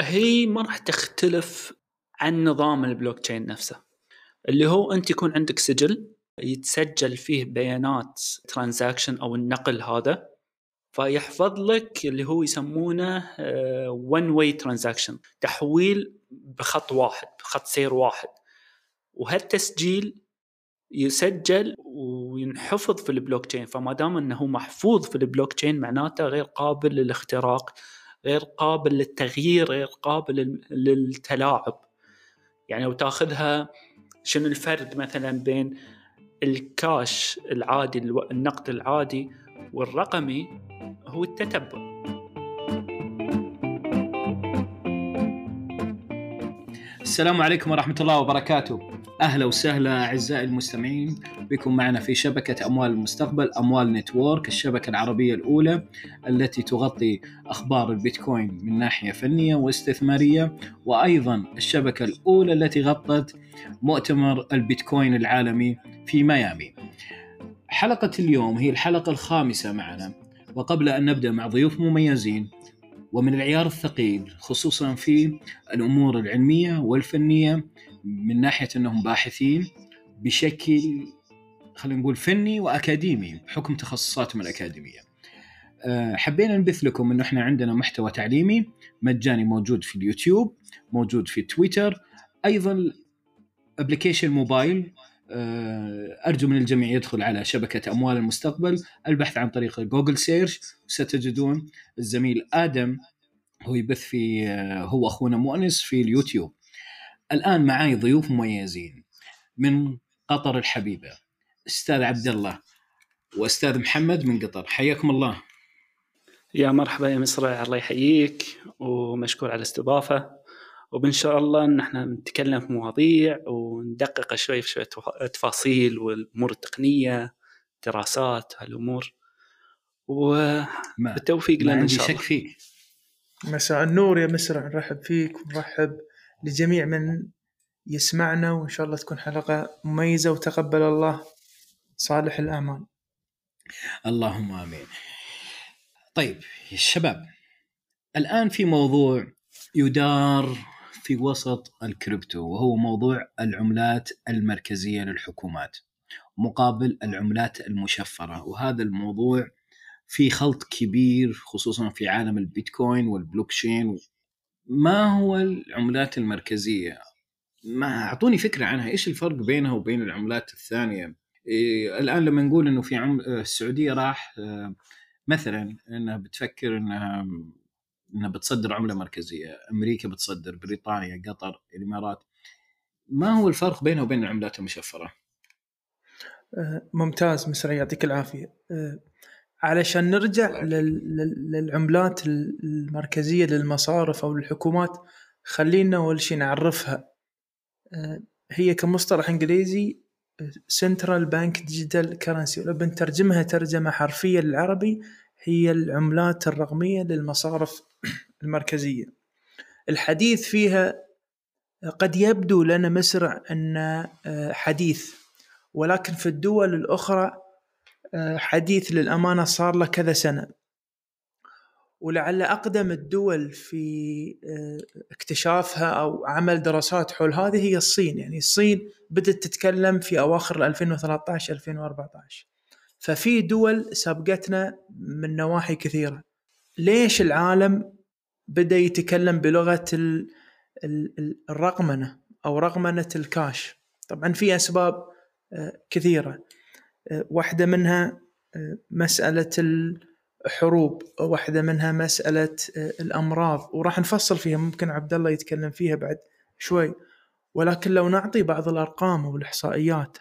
هي ما راح تختلف عن نظام البلوك تشين نفسه. اللي هو أنت يكون عندك سجل يتسجل فيه بيانات transaction أو النقل هذا فيحفظ لك اللي هو يسمونه one way transaction تحويل بخط واحد بخط سير واحد. وهالتسجيل يسجل وينحفظ في البلوك تشين فما دام إنه محفوظ في البلوك تشين معناته غير قابل للاختراق غير قابل للتغيير غير قابل للتلاعب. يعني لو تاخذها شنو الفرق مثلا بين الكاش العادي النقد العادي والرقمي؟ هو التتبع. السلام عليكم ورحمة الله وبركاته. أهلا وسهلا أعزائي المستمعين بكم معنا في شبكة أموال المستقبل أموال نتورك الشبكة العربية الأولى التي تغطي أخبار البيتكوين من ناحية فنية واستثمارية وأيضا الشبكة الأولى التي غطت مؤتمر البيتكوين العالمي في ميامي. حلقة اليوم هي الحلقة الخامسة معنا وقبل أن نبدأ مع ضيوف مميزين ومن العيار الثقيل خصوصا في الأمور العلمية والفنية من ناحية إنهم باحثين بشكل خلينا نقول فني وأكاديمي بحكم تخصصاتهم الأكاديمية. أه، حبينا نبث لكم إنه إحنا عندنا محتوى تعليمي مجاني موجود في اليوتيوب، موجود في تويتر، أيضا application mobile أه، أرجو من الجميع يدخل على شبكة أموال المستقبل البحث عن طريق Google search ستجدون الزميل آدم هو يبث في أه، هو أخونا مؤنس في اليوتيوب الآن معي ضيوف مميزين. من قطر الحبيبة أستاذ عبد الله وأستاذ محمد من قطر. حياكم الله. يا مرحبا يا مصري الله يحييك ومشكور على الاستضافة. وبان شاء الله إن إحنا نتكلم في مواضيع وندقق شوي في شوية تفاصيل والأمور التقنية دراسات هالأمور. وبالتوفيق لنا إن شاء الله. شك فيك. مساء النور يا مسرع نرحب فيك ونرحب لجميع من يسمعنا وإن شاء الله تكون حلقة مميزة وتقبل الله صالح الأعمال. اللهم آمين. طيب يا الشباب الآن في موضوع يدار في وسط الكريبتو وهو موضوع العملات المركزية للحكومات مقابل العملات المشفرة. وهذا الموضوع في خلط كبير خصوصا في عالم البيتكوين والبلوكشين ما هو العملات المركزية ما أعطوني فكرة عنها إيش الفرق بينها وبين العملات الثانية إيه الآن لما نقول إنه في عم السعودية راح آه، مثلا إنها بتفكر إنها إنها بتصدر عملة مركزية، أمريكا بتصدر، بريطانيا، قطر، الإمارات. ما هو الفرق بينها وبين العملات المشفرة؟ أه، ممتاز مسرى يعطيك العافية. علشان نرجع للعملات المركزية للمصارف أو الحكومات. خلينا أول شيء نعرفها. أه، هي كمصطلح إنجليزي central bank digital currency ولو بنترجمها ترجمة حرفية للعربي هي العملات الرقمية للمصارف المركزية. الحديث فيها قد يبدو لنا مسرع أن آه، حديث ولكن في الدول الأخرى آه، حديث للأمانة صار له كذا سنة. ولعل أقدم الدول في آه، اكتشافها أو عمل دراسات حول هذه هي الصين. يعني الصين بدأت تتكلم في أواخر 2013 2014 ففي دول سبقتنا من نواحي كثيرة. ليش العالم بدأ يتكلم بلغة الرقمنة أو رقمنة الكاش؟ طبعا في أسباب آه، كثيره آه، واحدة منها آه، مسألة الحروب واحدة منها مسألة الأمراض. وراح نفصل فيها ممكن عبد الله يتكلم فيها بعد شوي. ولكن لو نعطي بعض الأرقام والاحصائيات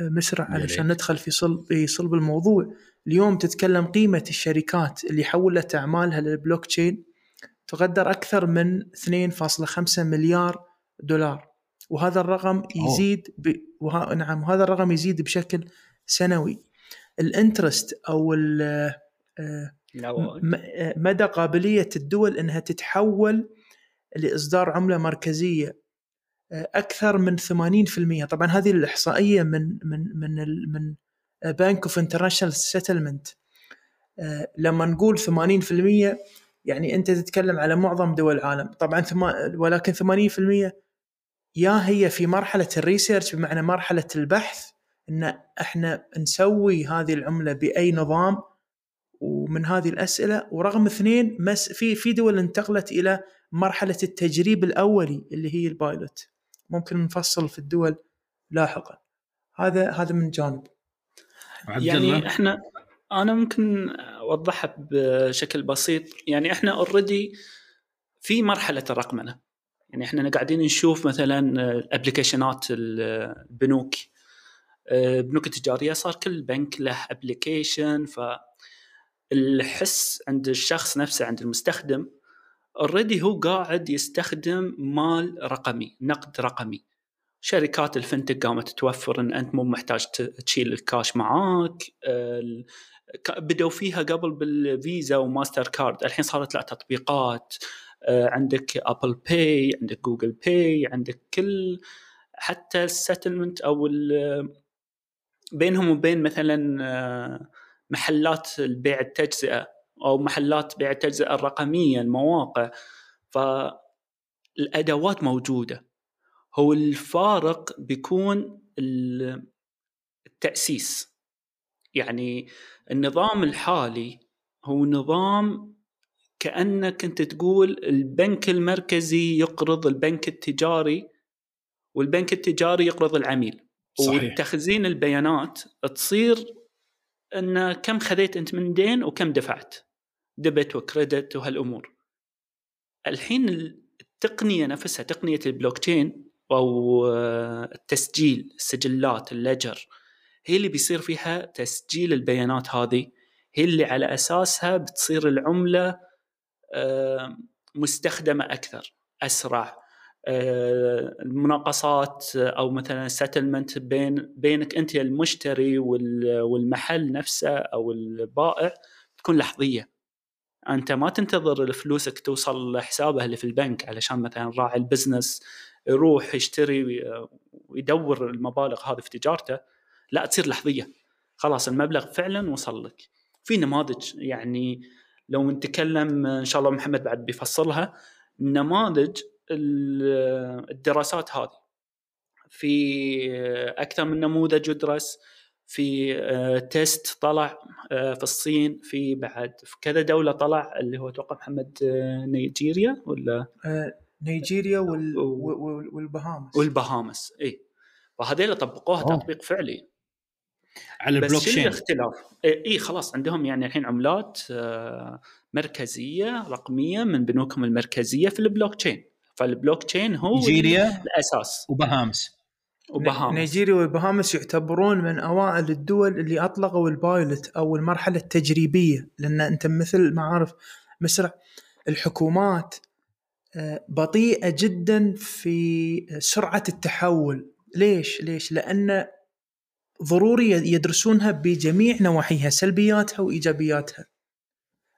مسرع علشان ندخل في صلب في صلب الموضوع. اليوم تتكلم قيمة الشركات اللي حولت أعمالها للبلوك تشين تقدر أكثر من 2.5 مليار دولار. وهذا الرقم يزيد ب... وه... نعم وهذا الرقم يزيد بشكل سنوي ال interest أو. آه، آه، مدى قابلية الدول إنها تتحول لإصدار عملة مركزية آه، أكثر من 80% طبعا هذه الإحصائية من من من. من Bank of International Settlement لما نقول 80% يعني أنت تتكلم على معظم دول العالم طبعا ولكن 80% يا هي في مرحلة ال research بمعنى مرحلة البحث إن إحنا نسوي هذه العملة بأي نظام ومن هذه الأسئلة ورقم اثنين مس في في دول انتقلت إلى مرحلة التجريب الأولي اللي هي ال pilot. ممكن نفصل في الدول لاحقا. هذا هذا من جانب. عبد يعني الله؟ إحنا أنا ممكن أوضحها بشكل بسيط. يعني إحنا already في مرحلة الرقمنة. يعني إحنا قاعدين نشوف مثلا ال application ات البنوك. البنوك التجاريه صار كل بنك له application فالحس عند الشخص نفسه عند المستخدم already هو قاعد يستخدم مال رقمي نقد رقمي. شركات ال fintech قامت توفر إن أنت مو محتاج تشيل الكاش معاك بدوا فيها قبل بالفيزا وماستر كارد. الحين صارت لا تطبيقات آه، عندك Apple Pay عندك Google Pay عندك كل حتى ال settlement أو بينهم وبين مثلا آه، محلات البيع التجزئة أو محلات بيع التجزئة الرقمية المواقع. فالأدوات موجودة. هو الفارق بيكون ال- التأسيس. يعني النظام الحالي هو نظام كأنك أنت تقول البنك المركزي يقرض البنك التجاري والبنك التجاري يقرض العميل. صحيح. وتخزين البيانات تصير أن كم خذيت أنت من دين وكم دفعت. debit و credit وهالأمور. الحين التقنية نفسها تقنية البلوك تشين أو التسجيل السجلات ال ledger هي اللي بيصير فيها تسجيل البيانات هذه. هي اللي على أساسها بتصير العملة آه، مستخدمة أكثر أسرع المناقصات أو مثلا settlement بين بينك أنت المشتري وال- والمحل نفسه أو البائع تكون لحظية. أنت ما تنتظر الفلوسك توصل لحسابه اللي في البنك علشان مثلا راعي ال business يروح يشتري وي- ويدور المبالغ هذه في تجارته لا تصير لحظية. خلاص المبلغ فعلا وصل لك. في نماذج يعني لو نتكلم إن شاء الله محمد بعد بيفصلها. نماذج الدراسات هذه. في أكثر من نموذج يدرس في آه، تيست طلع آه، في الصين في بعد في كذا دولة طلع اللي هو أتوقع محمد آه، نيجيريا ولا؟ نيجيريا وال... والبهامس. والبهامس اي فهذيلا طبقوها أوه. تطبيق فعلي. على بس البلوك تشين الاختلاف؟ اي إيه خلاص عندهم يعني الحين عملات مركزية رقمية من بنوكهم المركزية في ال blockchain فال blockchain هو نيجيريا الأساس. وبهامس. وبهامس. نيجيريا والباهاماس يعتبرون من أوائل الدول اللي أطلقوا ال pilot أو المرحلة التجريبية لأن أنت مثل ما عارف مسرع الحكومات آه، بطيئة جدا في سرعة التحول. ليش؟ ليش؟ لأن ضروري يدرسونها بجميع نواحيها سلبياتها وإيجابياتها.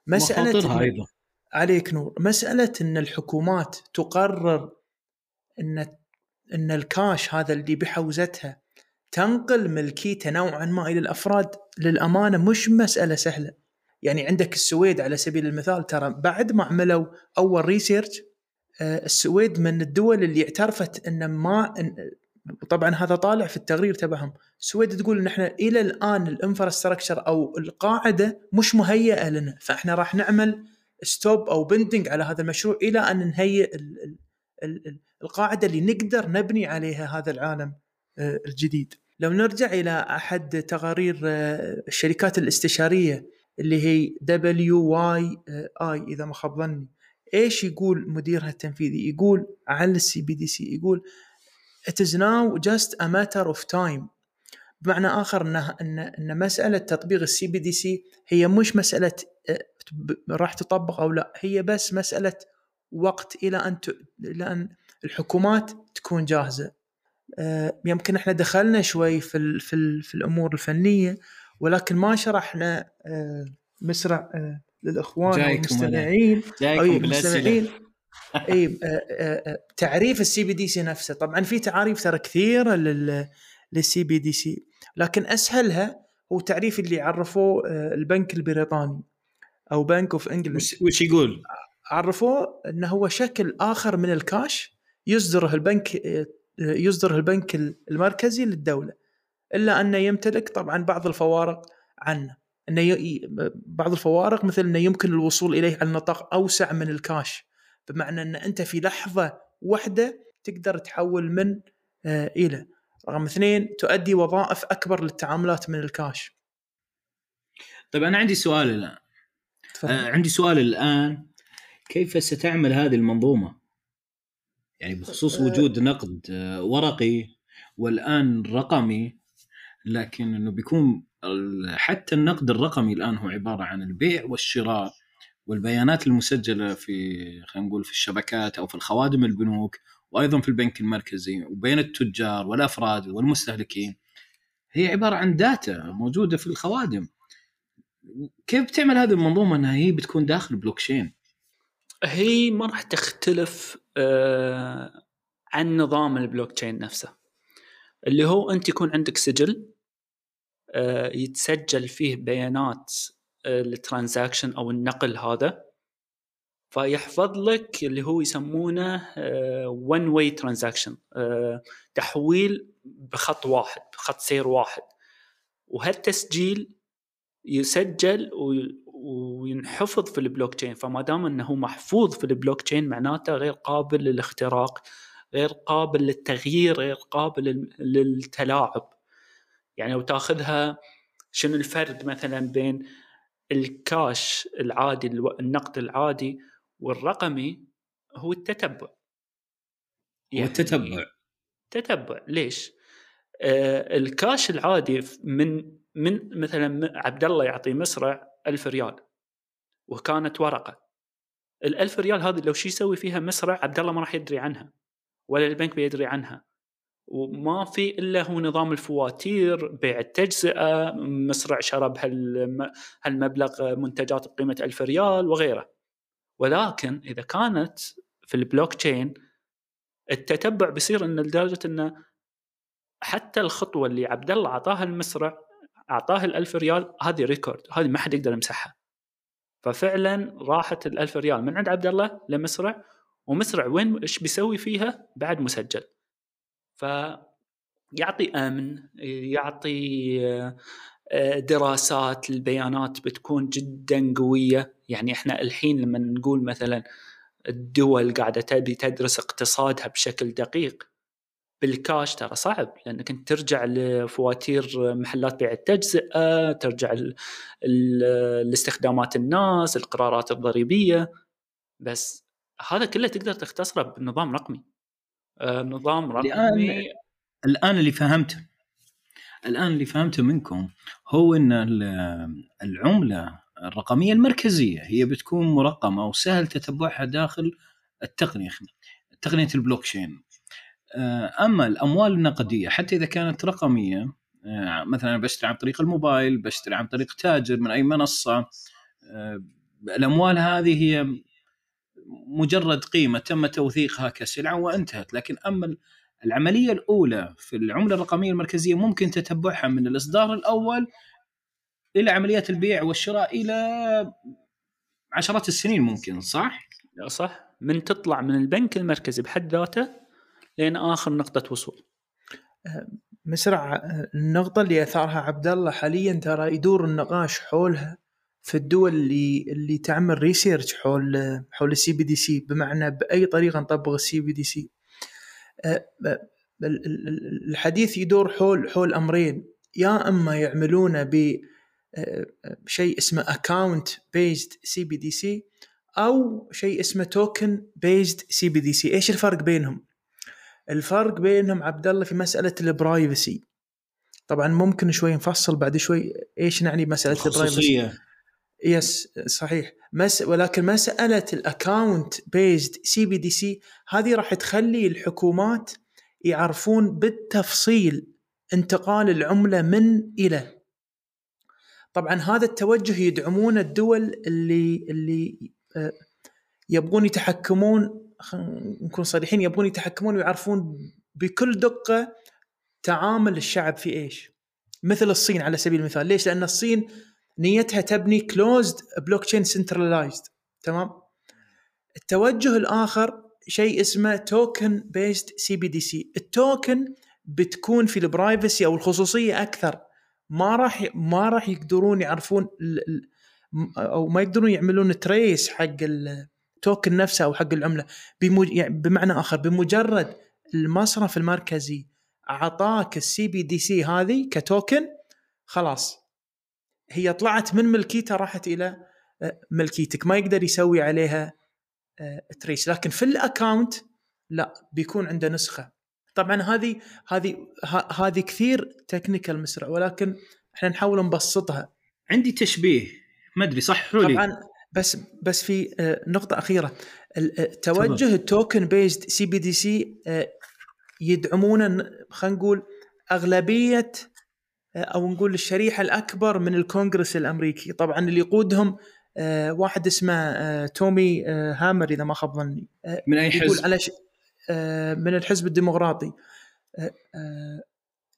مخاطرها مساله أيضا. عليك نور. مسألة أن الحكومات تقرر أن أن الكاش هذا اللي بحوزتها تنقل ملكيته نوعا ما إلى الأفراد للأمانة مش مسألة سهلة. يعني عندك السويد على سبيل المثال ترى بعد ما عملوا أول research آه، السويد من الدول اللي اعترفت أن ما طبعا هذا طالع في التقرير تبعهم. السويد تقول إن إحنا إلى الآن ال infrastructure أو القاعدة مش مهيئة لنا فإحنا راح نعمل stop أو pending على هذا المشروع إلى أن نهيئ ال- ال- ال- ال- القاعدة اللي نقدر نبني عليها هذا العالم آه، الجديد. لو نرجع إلى أحد تقارير آه، الشركات الاستشارية اللي هي WY اي إذا ما خاب ظني إيش يقول مديرها التنفيذي؟ يقول عن ال CBDC يقول it is now just a matter of time بمعنى آخر ان ان إن مسألة تطبيق ال CBDC هي مش مسألة آه، راح تطبق أو لا هي بس مسألة وقت إلى أن ت... إلى أن الحكومات تكون جاهزة. آه، يمكن إحنا دخلنا شوي في ال... في, ال... في الأمور الفنية ولكن ما شرحنا آه، مسرع للإخوان بالأسئلة. المستمعين. إي تعريف ال CBDC نفسه. طبعا في تعاريف ترى كثيرة لل لل CBDC لكن أسهلها هو تعريف اللي عرفوه آه، البنك البريطاني أو Bank of England وش يقول؟ عرفوه إنه هو شكل آخر من الكاش يصدره البنك يصدره البنك المركزي للدولة إلا أنه يمتلك طبعا بعض الفوارق عنه. إنه ي... بعض الفوارق مثل إنه يمكن الوصول إليه على نطاق أوسع من الكاش بمعنى إن أنت في لحظة واحدة تقدر تحول من آه إلى. رقم اثنين تؤدي وظائف أكبر للتعاملات من الكاش طيب أنا عندي سؤال الآن آه عندي سؤال الآن كيف ستعمل هذه المنظومة؟ يعني بخصوص آه. وجود نقد آه، ورقي والآن رقمي لكن إنه بيكون حتى النقد الرقمي الآن هو عبارة عن البيع والشراء والبيانات المسجلة في خلينا نقول في الشبكات أو في الخوادم البنوك وأيضا في البنك المركزي وبين التجار والأفراد والمستهلكين هي عبارة عن data موجودة في الخوادم. كيف بتعمل هذه المنظومة إنها هي بتكون داخل بلوكشين؟ هي ما راح تختلف آه عن نظام البلوك تشين نفسه. اللي هو أنت يكون عندك سجل آه يتسجل فيه بيانات آه ال transaction أو النقل هذا. فيحفظ لك اللي هو يسمونه one way transaction تحويل بخط واحد بخط سير واحد. وهالتسجيل يسجل وينحفظ في البلوك تشين فما دام إنه محفوظ في البلوك تشين معناته غير قابل للاختراق غير قابل للتغيير غير قابل لل- للتلاعب. يعني لو تاخذها شنو الفرق مثلا بين الكاش العادي النقد العادي والرقمي هو التتبع. يعني والتتبع تتبع. ليش؟ آه الكاش العادي من من مثلا عبد الله يعطي مسرع ألف ريال وكانت ورقة. الألف ريال هذه لو شو يسوي فيها مسرع عبد الله ما راح يدري عنها ولا البنك بيدري عنها. وما في إلا هو نظام الفواتير بيع التجزئة مسرع شرى بهالم- هالمبلغ منتجات بقيمة ألف ريال وغيره. ولكن إذا كانت في البلوك تشين التتبع بيصير ان لدرجة إنه حتى الخطوة اللي عبد الله أعطاها المسرع اعطاه الألف ريال هذه ريكورد هذه ما حد يقدر يمسحها. ففعلا راحت الألف ريال من عند عبد الله لمسرع ومسرع وين؟ إيش بيسوي فيها؟ بعد مسجل. فيعطي أمن يعطي آه، دراسات البيانات بتكون جدا قوية. يعني إحنا الحين لما نقول مثلا الدول قاعدة تبي تدرس اقتصادها بشكل دقيق بالكاش ترى صعب لأنك أنت ترجع لفواتير محلات بيع التجزئة ترجع لاستخدامات الناس القرارات الضريبية. بس هذا كله تقدر تختصره بنظام رقمي. آه، نظام رقمي الآن اللي فهمته الآن اللي فهمته منكم هو إن ال- العملة الرقمية المركزية هي بتكون مرقمة وسهل تتبعها داخل التقنية تقنية البلوكشين. آه، أما الأموال النقدية حتى إذا كانت رقمية آه، مثلا بشتري عن طريق الموبايل بشتري عن طريق تاجر من أي منصة آه، الأموال هذه هي مجرد قيمة تم توثيقها كسلعة وانتهت. لكن أما العملية الأولى في العملة الرقمية المركزية ممكن تتبعها من الإصدار الأول إلى عمليات البيع والشراء إلى عشرات السنين ممكن صح؟ صح. من تطلع من البنك المركزي بحد ذاته لين آخر نقطة وصول. مسرع آه، النقطة اللي أثارها عبد الله حاليا ترى يدور النقاش حولها في الدول اللي اللي تعمل research حول حول ال CBDC بمعنى بأي طريقة نطبق ال CBDC الحديث يدور حول حول أمرين يا إما يعملونه ب شيء اسمه account based CBDC أو شيء اسمه token based CBDC إيش الفرق بينهم؟ الفرق بينهم عبد الله في مسألة ال privacy طبعا ممكن شوي نفصل بعد شوي إيش نعني بمسألة ال privacy yes صحيح. مس ولكن مسألة ال account based CBDC هذه راح تخلي الحكومات يعرفون بالتفصيل انتقال العملة من إلى طبعا هذا التوجه يدعمون الدول اللي اللي آه، يبغون يتحكمون نكون صريحين يبغون يتحكمون ويعرفون بكل دقة تعامل الشعب في إيش. مثل الصين على سبيل المثال. ليش؟ لأن الصين نيتها تبني closed blockchain centralized تمام؟ التوجه الآخر شيء اسمه token-based CBDC ال token بتكون في ال privacy أو الخصوصية أكثر. ما راح ما راح يقدرون يعرفون أو ما يقدرون يعملون trace حق ال token نفسه أو حق العملة. يعني بمعنى آخر بمجرد المصرف المركزي أعطاك ال CBDC هذه ك token خلاص. هي طلعت من ملكيتها راحت إلى آه، ملكيتك. ما يقدر يسوي عليها trace آه، لكن في ال account لا بيكون عنده نسخة. طبعا هذه هذه هذه كثير technical مسرع ولكن إحنا نحاول نبسطها. عندي تشبيه ما أدري صح لي طبعا بس بس في آه، نقطة أخيرة. توجه ال token-based CBDC يدعمون خلينا نقول أغلبية أو نقول الشريحة الأكبر من الكونغرس الأمريكي. طبعا اللي يقودهم آه، واحد اسمه آه، تومي آه، هامر إذا ما خاب ظني. من أي حزب؟ على ش... من الحزب الديمقراطي.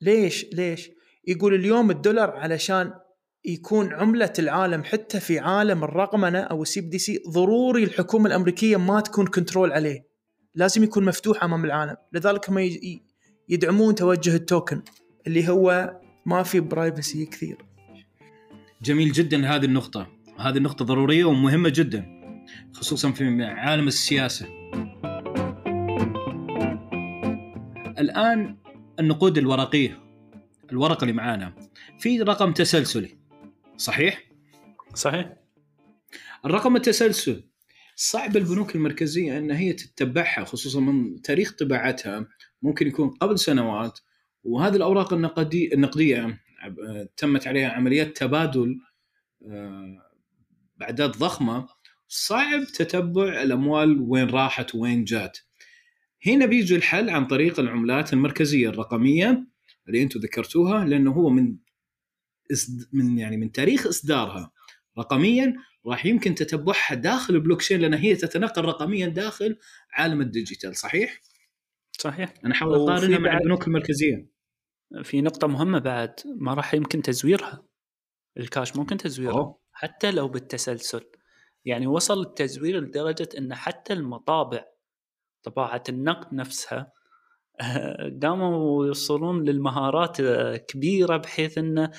ليش ليش؟ يقول اليوم الدولار علشان يكون عملة العالم حتى في عالم الرقمنة أو ال CBDC ضروري الحكومة الأمريكية ما تكون control عليه. لازم يكون مفتوح أمام العالم. لذلك هم يدعمون توجه ال token اللي هو ما في برايفسي كثير. جميل جدا هذه النقطة. هذه النقطة ضرورية ومهمة جدا خصوصا في عالم السياسة. الآن النقود الورقية الورقة اللي معانا في رقم تسلسلي صحيح؟ صحيح الرقم التسلسل صعب البنوك المركزية أن هي تتبعها خصوصا من تاريخ طباعتها ممكن يكون قبل سنوات وهذه الأوراق النقدية النقديه تمت عليها عمليات تبادل آه، باعداد ضخمة صعب تتبع الأموال وين راحت وين جات. هنا بيجي الحل عن طريق العملات المركزية الرقمية اللي أنتم ذكرتوها لأنه هو من من يعني من تاريخ إصدارها. رقميا راح يمكن تتبعها داخل البلوك تشين لأن هي تتنقل رقميا داخل عالم ال digital. صحيح؟ صحيح. أنا أحاول أقارنها مع البنوك المركزية. في نقطة مهمة بعد ما راح يمكن تزويرها. الكاش ممكن تزويره أوه. حتى لو بالتسلسل. يعني وصل التزوير لدرجة أن حتى المطابع طباعة النقد نفسها قاموا يوصلون للمهارات كبيرة بحيث أنه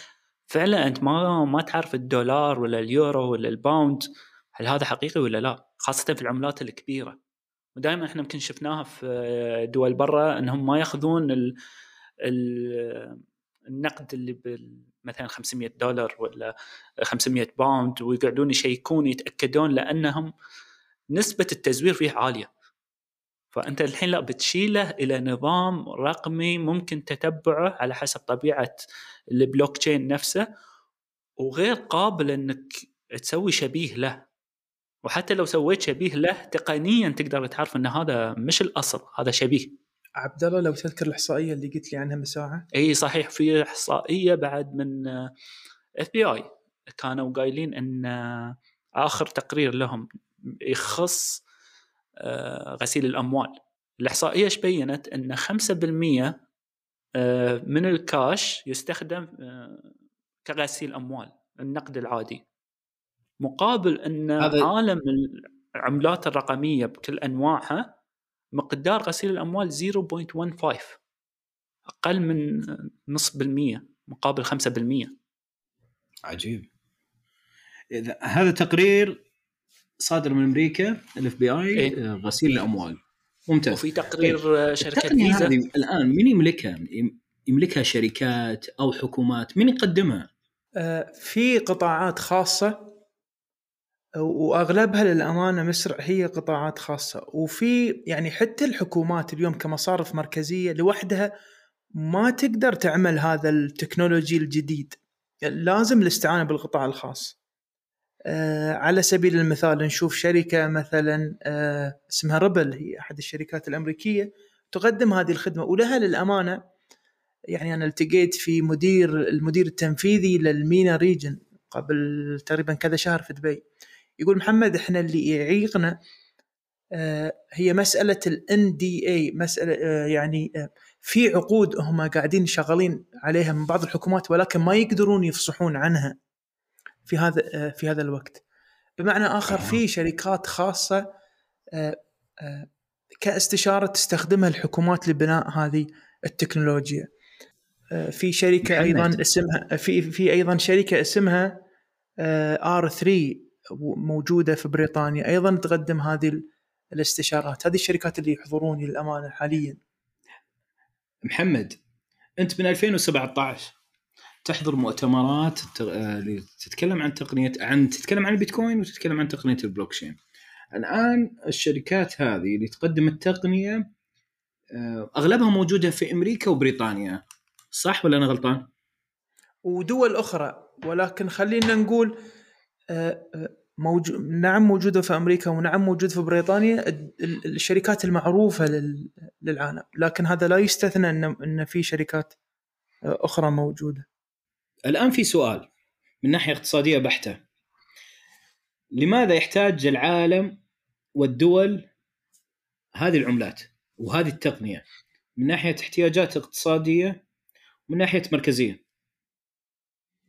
فعلا أنت ما ما تعرف الدولار ولا اليورو ولا الباوند هل هذا حقيقي ولا لا؟ خاصة في العملات الكبيرة. ودائما إحنا يمكن شفناها في دول برا إنهم ما يأخذون ال النقد اللي مثلا 500 دولار ولا 500 باوند ويقعدون يشيكون يتأكدون لأنهم نسبة التزوير فيه عالية. فأنت الحين لا بتشيله إلى نظام رقمي ممكن تتبعه على حسب طبيعة البلوك تشين نفسه وغير قابل إنك تسوي شبيه له. وحتى لو سويت شبيه له تقنيا تقدر تعرف إن هذا مش الأصل هذا شبيه. عبد الله لو تذكر الإحصائية اللي قلت لي عنها من ساعه إي صحيح. في إحصائية بعد من FBI كانوا قايلين إن آخر تقرير لهم يخص غسيل الأموال. الإحصائية إيش بينت؟ إن 5% آه، من الكاش يستخدم آه، كغسيل أموال النقد العادي. مقابل إن عالم العملات الرقمية بكل أنواعها مقدار غسيل الأموال 0.15 أقل من نصف بالمية مقابل 5% عجيب. إذا هذا تقرير صادر من أمريكا ال FBI غسيل الأموال ممتاز وفي تقرير طيب. شركة فيزا الآن من يملكها؟ يملكها شركات أو حكومات؟ من يقدمها؟ آه، في قطاعات خاصة وأغلبها للأمانة مسرع هي قطاعات خاصة وفي يعني حتى الحكومات اليوم كمصارف مركزية لوحدها ما تقدر تعمل هذا التكنولوجي الجديد لازم الاستعانة بالقطاع الخاص آه على سبيل المثال نشوف شركة مثلا آه اسمها ربل هي أحد الشركات الأمريكية تقدم هذه الخدمة ولها للأمانة يعني أنا التقيت في مدير المدير التنفيذي للمينا ريجن قبل تقريبا كذا شهر في دبي. يقول محمد إحنا اللي يعيقنا آه، هي مسألة الان دي اي مسألة آه، يعني آه، في عقود هم قاعدين شغالين عليها من بعض الحكومات ولكن ما يقدرون يفصحون عنها. في هذا في هذا الوقت. بمعنى آخر في شركات خاصة آه، آه، كاستشارة تستخدمها الحكومات لبناء هذه التكنولوجيا. آه، في شركة محمد. أيضا اسمها في في أيضا شركة اسمها آر 3 موجودة في بريطانيا. أيضا تقدم هذه ال- الاستشارات. هذه الشركات اللي يحضروني للأمانة حاليا. محمد أنت من 2017 تحضر مؤتمرات آه، تتكلم عن تقنية عن تتكلم عن البيتكوين وتتكلم عن تقنية البلوكشين. الآن الشركات هذه اللي تقدم التقنية آه، أغلبها موجودة في أمريكا وبريطانيا صح ولا أنا غلطان؟ ودول أخرى ولكن خلينا نقول آه، آه، موجو... نعم موجودة في أمريكا ونعم موجود في بريطانيا ال- ال- الشركات المعروفة لل... للعالم لكن هذا لا يستثنى ان إن في شركات أخرى موجودة الآن في سؤال من ناحية اقتصادية بحتة. لماذا يحتاج العالم والدول هذه العملات وهذه التقنية؟ من ناحية احتياجات اقتصادية ومن ناحية مركزية.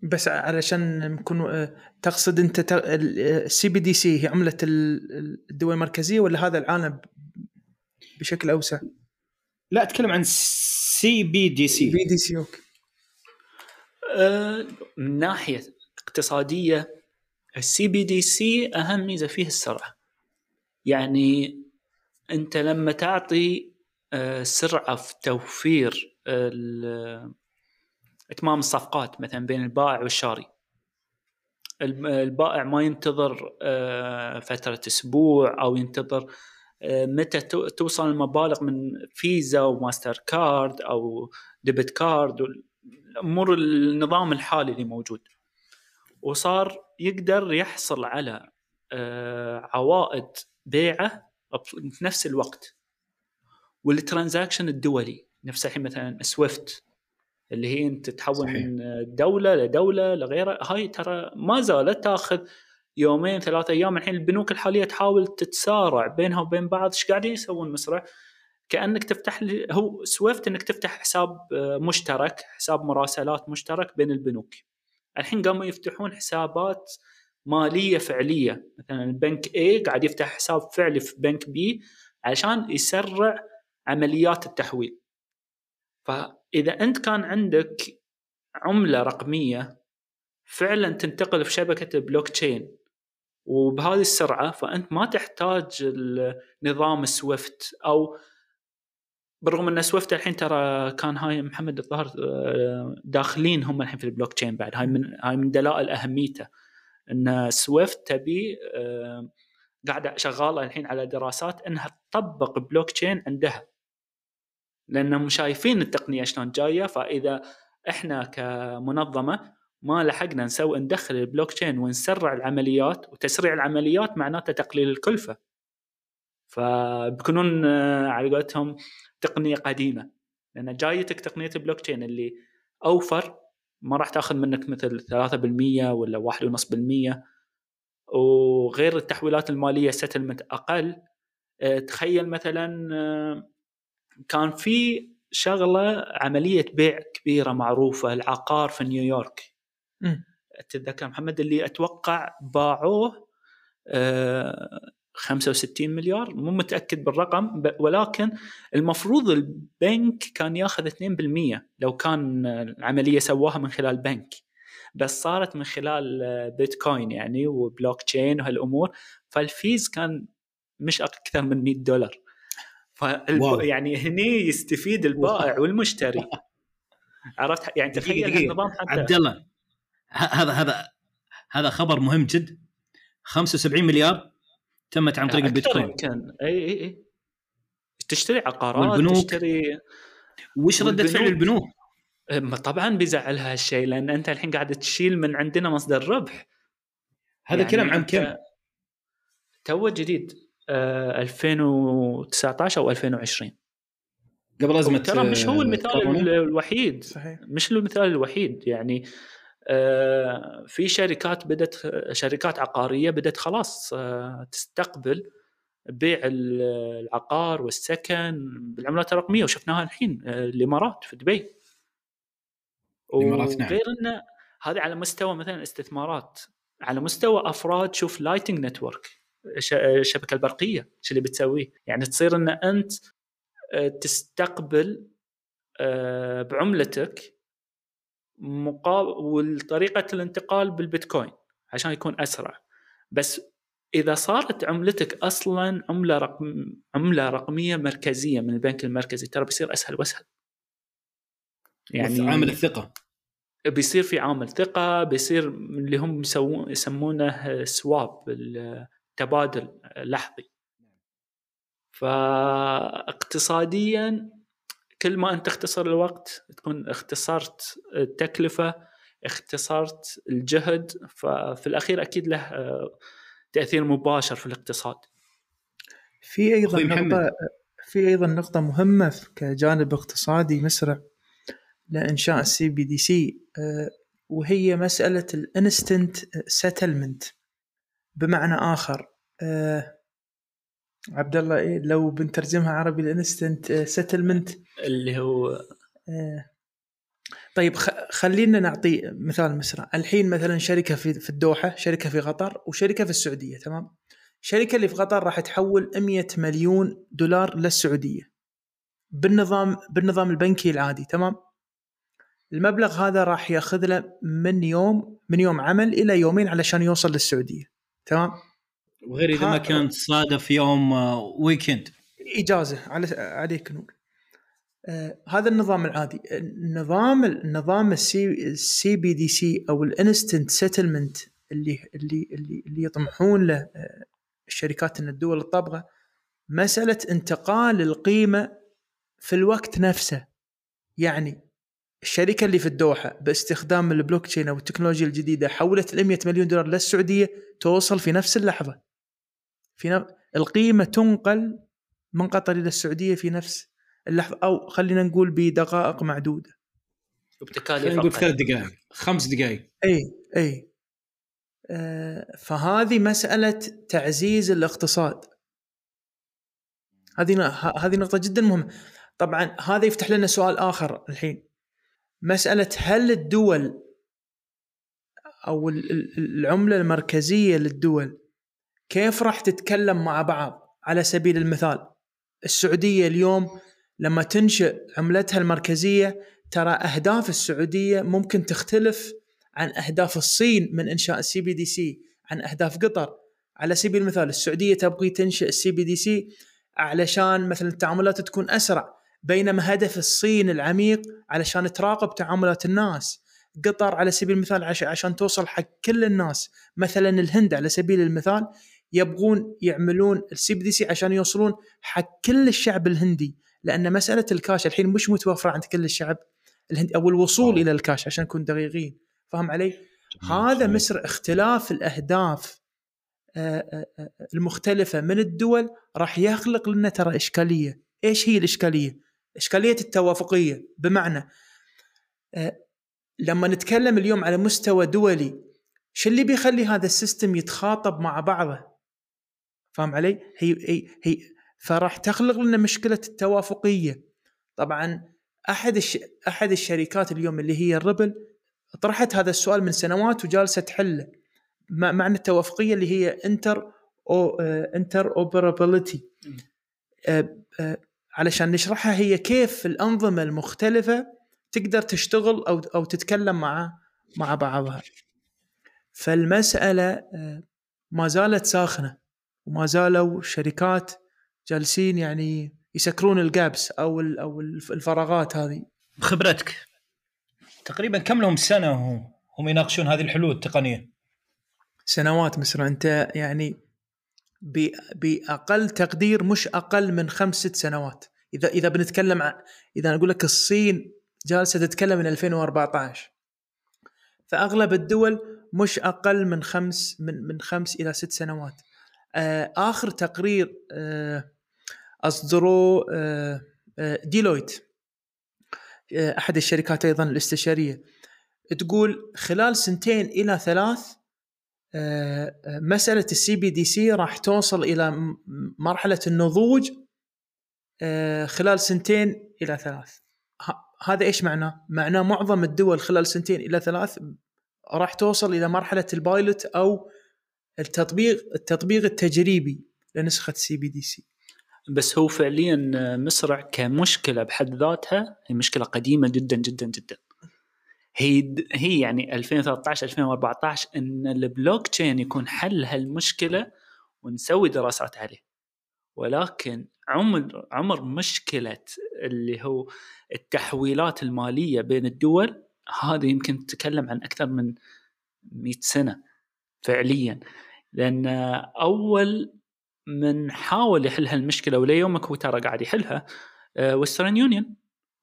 بس علشان نكون آه، تقصد أنت ال CBDC هي عملة ال- ال- الدول المركزية ولا هذا العالم بشكل أوسع؟ لا أتكلم عن سي بي دي سي بي دي سي أوكي. من ناحية اقتصادية ال CBDC أهم ميزه فيه السرعة. يعني أنت لما تعطي آه، سرعة في توفير إتمام الصفقات مثلا بين البائع والشاري. الب- البائع ما ينتظر آه، فترة أسبوع أو ينتظر آه، متى تو- توصل المبالغ من فيزا وماستر كارد أو debit card امور النظام الحالي اللي موجود. وصار يقدر يحصل على آه، عوائد بيعة في نفس الوقت. وال transaction الدولي نفس الحين مثلا سويفت اللي هي أنت تحول صحيح. من دولة لدولة لغيرها هاي ترى ما زالت تأخذ يومين ثلاثة أيام. الحين البنوك الحالية تحاول تتسارع بينها وبين بعض. إيش قاعدين يسوون؟ مسرع كأنك تفتح لي هو سويفت إنك تفتح حساب آه، مشترك حساب مراسلات مشترك بين البنوك. الحين قاموا يفتحون حسابات مالية فعلية. مثلا بنك A قاعد يفتح حساب فعلي في بنك B عشان يسرع عمليات التحويل. فإذا أنت كان عندك عملة رقمية فعلا تنتقل في شبكة البلوك تشين. وبهذه السرعة فأنت ما تحتاج نظام سويفت أو بالرغم إن سويفت الحين ترى كان هاي محمد الظاهر آه، داخلين هم الحين في البلوك تشين بعد. هاي من هاي من دلائل أهميته. إن سويفت تبي آه، قاعدة شغالة الحين على دراسات إنها تطبق بلوك تشين عندها. لأنهم شايفين التقنية شلون جاية فإذا إحنا كمنظمة ما لحقنا نسوي ندخل البلوك تشين ونسرع العمليات وتسريع العمليات معناته تقليل الكلفة. فبيكونون آه، على قولتهم تقنية قديمة. لأن جايتك تقنية البلوك تشين اللي أوفر ما راح تأخذ منك مثل 3% ولا 1.5% وغير التحويلات المالية settlement أقل. آه، تخيل مثلا آه، كان في شغلة عملية بيع كبيرة معروفة العقار في نيويورك. تتذكر محمد؟ اللي أتوقع باعوه 65 مليار مو متأكد بالرقم ولكن المفروض البنك كان ياخذ 2% لو كان العملية سواها من خلال بنك. بس صارت من خلال آه، بيتكوين يعني وبلوك تشين وهالأمور فال fees كان مش أكثر من 100 دولار. فالب... يعني هني يستفيد البائع والمشتري. عرفت؟ يعني تخيل. النظام حتى عبد الله هذا هذا هذا خبر مهم جدا 75 مليار تمت عن طريق البيتكوين. يمكن إي إي إي. تشتري عقارات والبنوك؟ تشتري وش ردة فعل؟ البنوك؟ ما طبعا بيزعلها هالشيء لأن أنت الحين قاعد تشيل من عندنا مصدر ربح. هذا يعني كلام عن كم؟ تو جديد. آه 2019 أو 2020 قبل أزمة ترى مش هو آه، المثال الوحيد. صحيح. مش المثال الوحيد. يعني آه، في شركات بدت شركات عقارية بدت خلاص آه، تستقبل بيع ال- العقار والسكن بالعملات الرقمية وشفناها الحين آه، الإمارات في دبي الإمارات، نعم. وغير إنه هذا على مستوى مثلا استثمارات على مستوى أفراد شوف Lightning Network الشبكة البرقية شو اللي بتسويه يعني تصير إن أنت آه، تستقبل آه، بعملتك مقابل وطريقه الانتقال بالبيتكوين عشان يكون أسرع. بس إذا صارت عملتك أصلا عملة رقم عملة رقمية مركزية من البنك المركزي ترى بيصير أسهل وأسهل. يعني عامل الثقة. بيصير في عامل ثقة بيصير اللي هم يسوون يسمونه سواب التبادل لحظي. فاقتصاديا كل ما أنت تختصر الوقت تكون اختصرت التكلفة اختصرت الجهد ففي الأخير أكيد له تأثير مباشر في الاقتصاد. في أيضا نقطة في أيضا نقطة مهمة كجانب اقتصادي مسرع لإنشاء ال CBDC وهي مسألة ال instant settlement بمعنى آخر آه، عبد الله إيه لو بنترجمها عربي ال instant settlement اللي هو آه، طيب خلينا نعطي مثال مسرع. الحين مثلا شركة في في الدوحة شركة في قطر وشركة في السعودية تمام؟ الشركة اللي في قطر راح تحول 100 مليون دولار للسعودية بالنظام بالنظام البنكي العادي تمام؟ المبلغ هذا راح ياخذ له من يوم من يوم عمل إلى يومين علشان يوصل للسعودية تمام؟ وغير إذا ما كان تصادف يوم weekend آه، إجازة على عليك نور. آه هذا النظام العادي. النظام النظام ال CBDC أو ال instant settlement اللي اللي اللي اللي يطمحون له آه الشركات إن الدول الطابقة مسألة انتقال القيمة في الوقت نفسه. يعني الشركة اللي في الدوحة باستخدام البلوك تشين أو التكنولوجيا الجديدة حولت ال 100 مليون دولار للسعودية توصل في نفس اللحظة. في نف... القيمة تنقل من قطر إلى السعودية في نفس اللحظة أو خلينا نقول بدقائق معدودة. وبتكاليف نقول ثلاث دقائق خمس دقائق. اي اي آه فهذه مسألة تعزيز الاقتصاد. هذه هذه نقطة جدا مهمة. طبعا هذا يفتح لنا سؤال آخر الحين. مسألة هل الدول أو العملة المركزية للدول كيف راح تتكلم مع بعض على سبيل المثال؟ السعودية اليوم لما تنشئ عملتها المركزية ترى أهداف السعودية ممكن تختلف عن أهداف الصين من إنشاء ال CBDC عن أهداف قطر. على سبيل المثال السعودية تبغي تنشئ ال CBDC علشان مثلا التعاملات تكون أسرع بينما هدف الصين العميق علشان تراقب تعاملات الناس. قطر على سبيل المثال عشان توصل حق كل الناس مثلا الهند على سبيل المثال. يبغون يعملون ال CBDC عشان يوصلون حق كل الشعب الهندي لأن مسألة الكاش الحين مش متوفرة عند كل الشعب الهندي أو الوصول أوه. إلى الكاش عشان نكون دقيقين فاهم علي؟ هذا مصر اختلاف الأهداف آه، آه، آه، المختلفة من الدول راح يخلق لنا ترى إشكالية، إيش هي الإشكالية؟ إشكالية التوافقية بمعنى لما نتكلم اليوم على مستوى دولي شو اللي بيخلي هذا ال system يتخاطب مع بعضه فاهم علي؟ هي هي هي فراح تخلق لنا مشكلة التوافقية. طبعا أحد الش... أحد الشركات اليوم اللي هي Ripple طرحت هذا السؤال من سنوات وجالسة تحله. معنى التوافقية اللي هي inter أو interoperability علشان نشرحها هي كيف الأنظمة المختلفة تقدر تشتغل أو أو تتكلم مع مع بعضها. فالمسألة آه، ما زالت ساخنة وما زالوا شركات جالسين يعني يسكرون الجابس أو أو الفراغات هذه. بخبرتك تقريبا كم لهم سنة هم يناقشون هذه الحلول التقنية؟ سنوات مسرع أنت يعني بأقل تقدير مش أقل من خمس ست سنوات. اذا إذا بنتكلم عن إذا أقول لك الصين جالسة تتكلم من 2014 فأغلب الدول مش أقل من خمس من من خمس إلى ست سنوات. آخر تقرير آه، اصدروه آه، ديلويت. أحد الشركات أيضا الاستشارية. تقول خلال سنتين إلى ثلاث مسألة ال CBDC راح توصل إلى مرحلة النضوج خلال سنتين إلى ثلاث. هذا إيش معناه؟ معناه معظم الدول خلال سنتين إلى ثلاث راح توصل إلى مرحلة ال pilot أو التطبيق التطبيق التجريبي لنسخة CBDC بس هو فعليا مسرع كمشكلة بحد ذاتها هي مشكلة قديمة جدا جدا جدا. هي هي يعني 2013 2014 إن البلوك تشين يكون حل هالمشكلة ونسوي دراسات عليه. ولكن عمر عمر مشكلة اللي هو التحويلات المالية بين الدول هذا يمكن تتكلم عن أكثر من 100 سنة فعليا. لأن أول من حاول يحل هالمشكلة وليومك هو ترى قاعد يحلها وسترن يونيون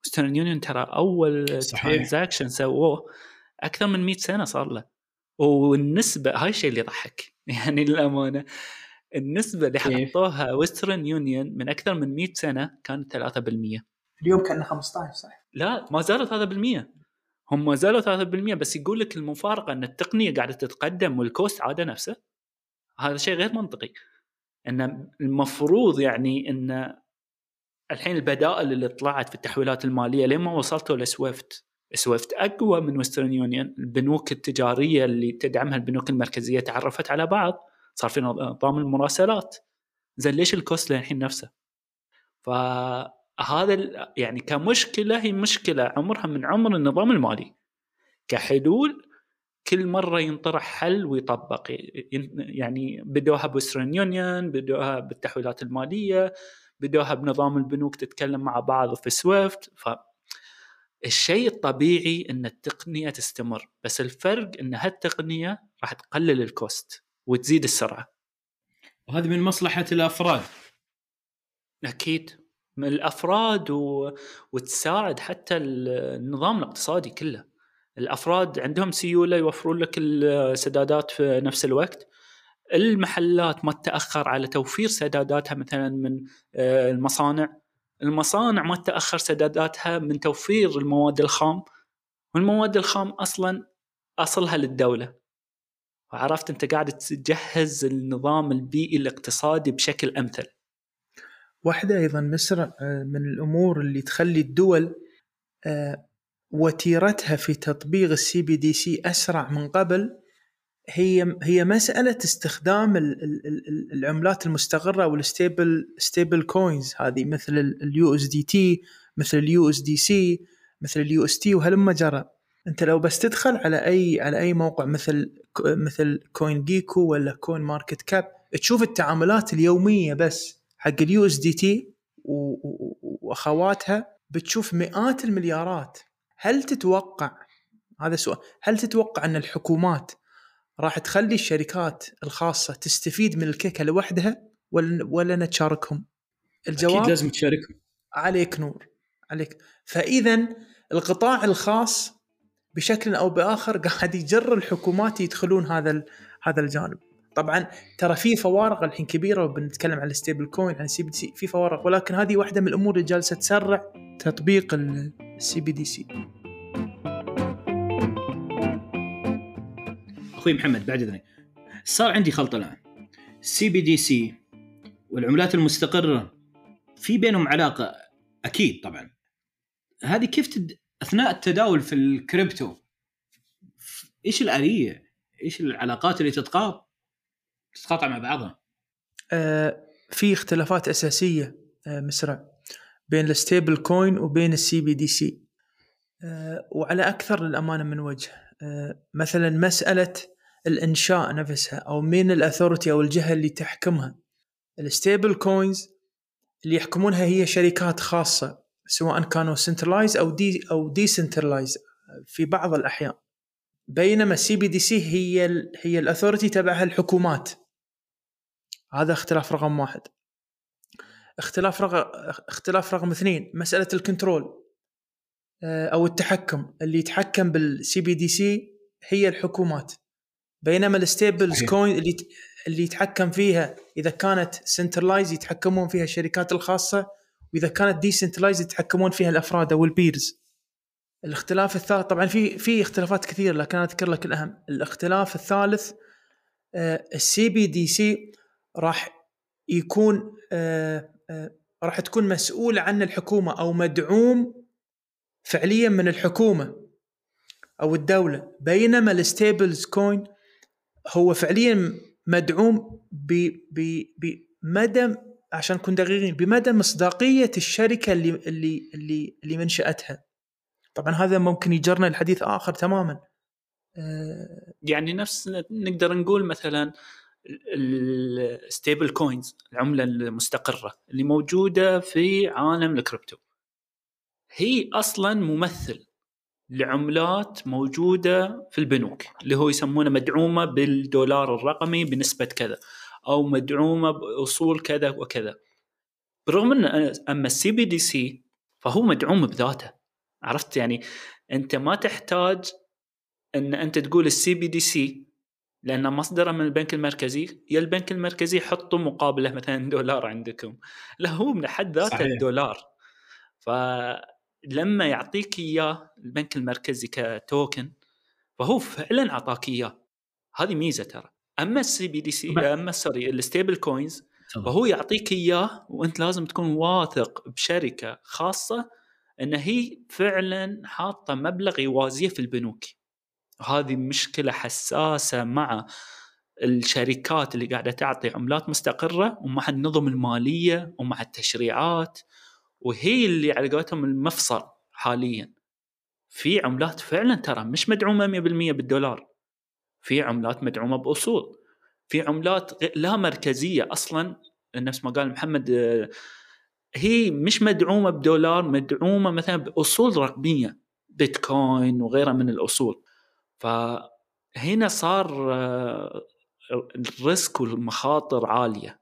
وسترن يونيون ترى أول transaction سووه أكثر من 100 سنة صار له. والنسبة هاي الشيء اللي يضحك. يعني للأمانة النسبة اللي حطوها وسترن يونيون من أكثر من 100 سنة كانت 3% اليوم كان 15 صح؟ لا ما زالوا 3% هم ما زالوا 3% بس يقول لك المفارقة إن التقنية قاعدة تتقدم وال cost عادة نفسه. هذا شيء غير منطقي. إن المفروض يعني إن الحين البدائل اللي طلعت في التحويلات المالية لين ما وصلتوا لسويفت سويفت أقوى من وسترن يونيون البنوك التجارية اللي تدعمها البنوك المركزية تعرفت على بعض صار في نظام المراسلات. زين ليش ال cost للحين نفسه؟ فهذا يعني كمشكلة هي مشكلة عمرها من عمر النظام المالي. كحلول كل مرة ينطرح حل ويطبق. يعني بدوها بوسترن يونيون بدوها بالتحويلات المالية بدوها بنظام البنوك تتكلم مع بعض في سويفت. ف الشيء الطبيعي إن التقنية تستمر بس الفرق إن هالتقنية راح تقلل الكوست وتزيد السرعة. وهذه من مصلحة الأفراد. أكيد. من الأفراد و... وتساعد حتى النظام الاقتصادي كله. الأفراد عندهم سيولة يوفرون لك السدادات في نفس الوقت. المحلات ما تتأخر على توفير سداداتها مثلا من المصانع. المصانع ما تتأخر سداداتها من توفير المواد الخام والمواد الخام أصلا أصلها للدولة. وعرفت أنت قاعد تجهز النظام البيئي الاقتصادي بشكل أمثل. واحدة أيضا مسرع من الأمور اللي تخلي الدول وتيرتها في تطبيق ال CBDC أسرع من قبل هي هي مسألة استخدام العملات المستقرة أو ال stable stablecoins هذه مثل ال USDT مثل ال USDC مثل ال UST وهلم جرى أنت لو بس تدخل على أي على أي موقع مثل مثل كوين جيكو ولا كوين ماركت كاب تشوف التعاملات اليومية بس حق ال USDT وأخواتها بتشوف مئات المليارات. هل تتوقع هذا سؤال هل تتوقع أن الحكومات راح تخلي الشركات الخاصة تستفيد من الكيكة لوحدها ولا ولا نتشاركهم؟ الجواب أكيد لازم تشاركهم. عليك نور. عليك. فإذا القطاع الخاص بشكل أو بآخر قاعد يجر الحكومات يدخلون هذا هذا الجانب. طبعا ترى في فوارق الحين كبيرة وبنتكلم عن ال stablecoin عن ال CBDC في فوارق ولكن هذه واحدة من الأمور اللي جالسة تسرع تطبيق ال CBDC أخوي محمد بعد إذنك. صار عندي خلط الآن. ال CBDC والعملات المستقرة في بينهم علاقة أكيد طبعا. هذه كيف تد... أثناء التداول في الكريبتو إيش الآلية؟ إيش العلاقات اللي تتقاطع تتقاطع مع بعضها؟ آه في اختلافات أساسية آه مسرع بين ال stablecoin وبين ال CBDC آه وعلى أكثر للأمانة من وجه. آه مثلا مسألة الإنشاء نفسها أو مين ال authority أو الجهة اللي تحكمها. ال stablecoins اللي يحكمونها هي شركات خاصة سواء كانوا centralized أو de أو decentralized في بعض الأحيان. بينما ال CBDC هي ال هي ال authority تبعها الحكومات. هذا اختلاف رقم واحد. اختلاف رقم اختلاف رقم اثنين مسألة ال control أو التحكم. اللي يتحكم بال CBDC هي الحكومات. بينما ال stablecoin اللي اللي يتحكم فيها إذا كانت centralized يتحكمون فيها الشركات الخاصة وإذا كانت decentralized يتحكمون فيها الأفراد أو ال peers الاختلاف الثالث طبعا في في اختلافات كثير لكن أنا أذكر لك الأهم. الاختلاف الثالث ال CBDC راح يكون آه آه راح تكون مسؤول عن الحكومة أو مدعوم فعليا من الحكومة أو الدولة. بينما ال stablecoin هو فعليا مدعوم بمدى عشان نكون دقيقين بمدى مصداقية الشركة اللي اللي اللي اللي منشأتها. طبعا هذا ممكن يجرنا الحديث آخر تماما. أه يعني نفس نقدر نقول مثلا ال stablecoins العملة المستقرة اللي موجودة في عالم الكريبتو هي أصلا ممثل لعملات موجودة في البنوك اللي هو يسمونه مدعومة بالدولار الرقمي بنسبة كذا أو مدعومة بأصول كذا وكذا. برغم إن أما ال CBDC فهو مدعوم بذاته. عرفت يعني؟ أنت ما تحتاج إن أنت تقول ال CBDC لأنه مصدره من البنك المركزي يا البنك المركزي يحطوا مقابله مثلا دولار عندكم. لا هو من حد ذاته. الدولار. فلما يعطيك إياه البنك المركزي ك token فهو فعلا أعطاك إياه. هذه ميزة ترى. أما ال CBDC أما sorry ال stablecoins فهو يعطيك إياه وأنت لازم تكون واثق بشركة خاصة إن هي فعلا حاطة مبلغ يوازيه في البنوك. هذه مشكلة حساسة مع الشركات اللي قاعدة تعطي عملات مستقرة ومع النظم المالية ومع التشريعات وهي اللي على قولتهم المفصل حاليا. في عملات فعلا ترى مش مدعومة 100% بالدولار. في عملات مدعومة بأصول. في عملات لا مركزية أصلا نفس ما قال محمد هي مش مدعومة بدولار مدعومة مثلا بأصول رقمية بيتكوين وغيرها من الأصول. فهنا صار آه، ال risk والمخاطر عالية.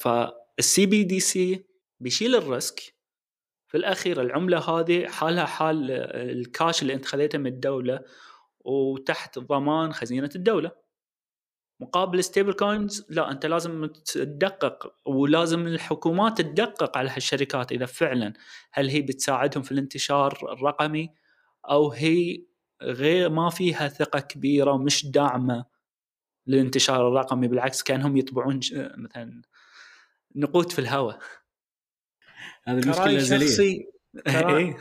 فال CBDC بيشيل ال risk. في الأخير العملة هذه حالها حال الكاش اللي أنت خذيته من الدولة وتحت ضمان خزينة الدولة. مقابل stablecoins لا أنت لازم تدقق ولازم الحكومات تدقق على هالشركات إذا فعلا هل هي بتساعدهم في الانتشار الرقمي أو هي غير ما فيها ثقة كبيرة ومش داعمة للانتشار الرقمي بالعكس كأنهم يطبعون مثلا نقود في الهواء. هذا المشكلة شخصي كرأي,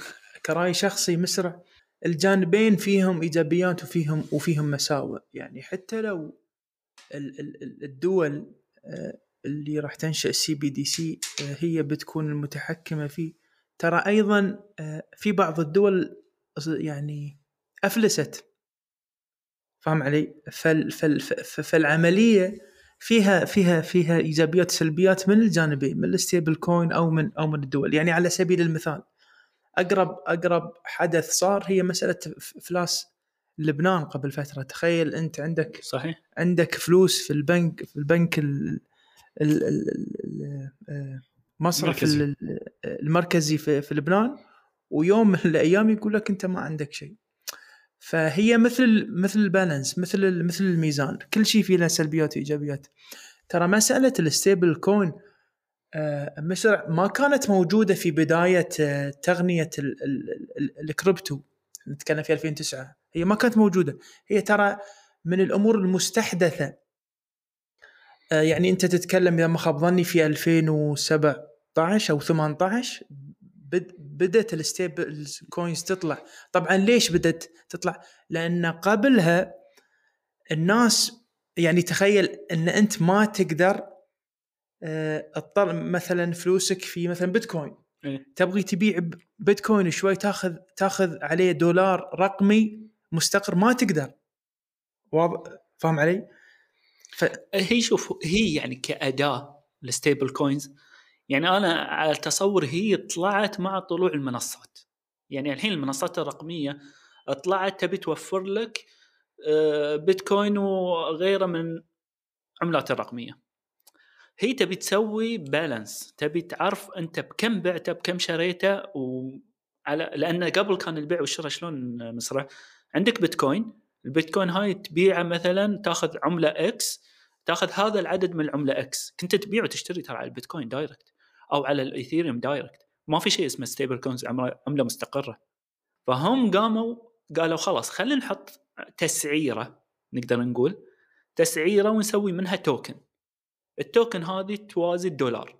كرأي شخصي مسرع. الجانبين فيهم إيجابيات وفيهم وفيهم مساوئ. يعني حتى لو الدول آه، اللي راح تنشأ CBDC هي بتكون المتحكمة فيه. ترى أيضا آه، في بعض الدول يعني أفلست. فاهم علي؟ فال فال فالعملية فيها فيها فيها إيجابيات سلبيات من الجانبين من ال stablecoin أو من أو من الدول. يعني على سبيل المثال أقرب أقرب حدث صار هي مسألة افلاس لبنان قبل فترة. تخيل أنت عندك صحيح. عندك فلوس في البنك في البنك ال المصرف المركزي في, في لبنان ويوم من الأيام يقول لك أنت ما عندك شيء. فهي مثل مثل ال balance مثل مثل الميزان. كل شيء فيه له سلبيات وإيجابيات. ترى مساله ال stablecoin مشروع ما كانت موجودة في بداية آه، تغنية الكريبتو. نتكلم في 2009 هي ما كانت موجودة. هي ترى من الأمور المستحدثة. آه، يعني أنت تتكلم إذا ما خاب ظني في 2017 أو 18 بدأت ال stablecoins تطلع. طبعا ليش بدأت تطلع؟ لأن قبلها الناس يعني تخيل إن أنت ما تقدر تطلع آه، مثلا فلوسك في مثلا بيتكوين. إيه؟ تبغي تبيع بيتكوين شوي تاخذ تاخذ عليه دولار رقمي مستقر ما تقدر. واضح؟ فاهم علي؟ ف... هي شوف هي يعني كأداة ال stablecoins يعني أنا على تصور هي طلعت مع طلوع المنصات. يعني الحين المنصات الرقمية طلعت تبي توفر لك آه، بيتكوين وغيره من عملات الرقمية. هي تبي تسوي balance تبي تعرف أنت بكم بعته بكم شريته وعلى لأن قبل كان البيع والشراء شلون مسرع؟ عندك بيتكوين البيتكوين هاي تبيعه مثلا تاخذ عملة X تاخذ هذا العدد من العملة X كنت تبيع وتشتري ترى على البيتكوين direct أو على الإيثيريوم direct ما في شيء اسمه stablecoins عملة مستقرة. فهم قاموا قالوا خلاص خلينا نحط تسعيرة نقدر نقول تسعيرة ونسوي منها توكن التوكن هذه توازي الدولار.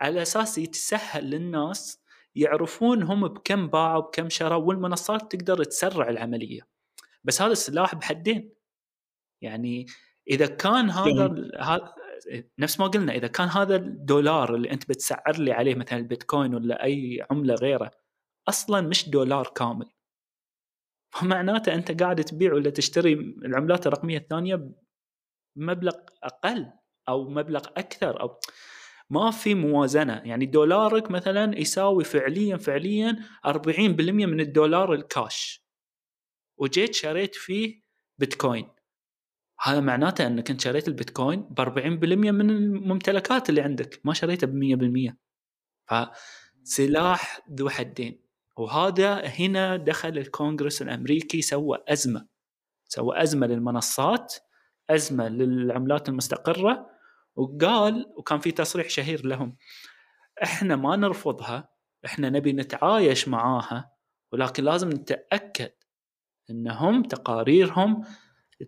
على أساس يتسهل للناس يعرفون هم بكم باعوا بكم شروا والمنصات تقدر تسرع العملية. بس هذا السلاح بحدين. يعني إذا كان هذا ها- نفس ما قلنا إذا كان هذا الدولار اللي أنت بتسعر لي عليه مثلا البيتكوين ولا أي عملة غيره أصلا مش دولار كامل. فمعناته أنت قاعد تبيع ولا تشتري العملات الرقمية الثانية بمبلغ أقل أو مبلغ أكثر أو ما في موازنة. يعني دولارك مثلا يساوي فعليا فعليا 40% من الدولار الكاش. وجيت شريت فيه بيتكوين. هذا معناته إنك أنت شريت البيتكوين ب 40% من الممتلكات اللي عندك ما شريته ب 100% فسلاح ذو حدين. وهذا هنا دخل الكونغرس الأمريكي سوى أزمة. سوى أزمة للمنصات أزمة للعملات المستقرة. وقال وكان في تصريح شهير لهم إحنا ما نرفضها إحنا نبي نتعايش معاها ولكن لازم نتأكد إنهم تقاريرهم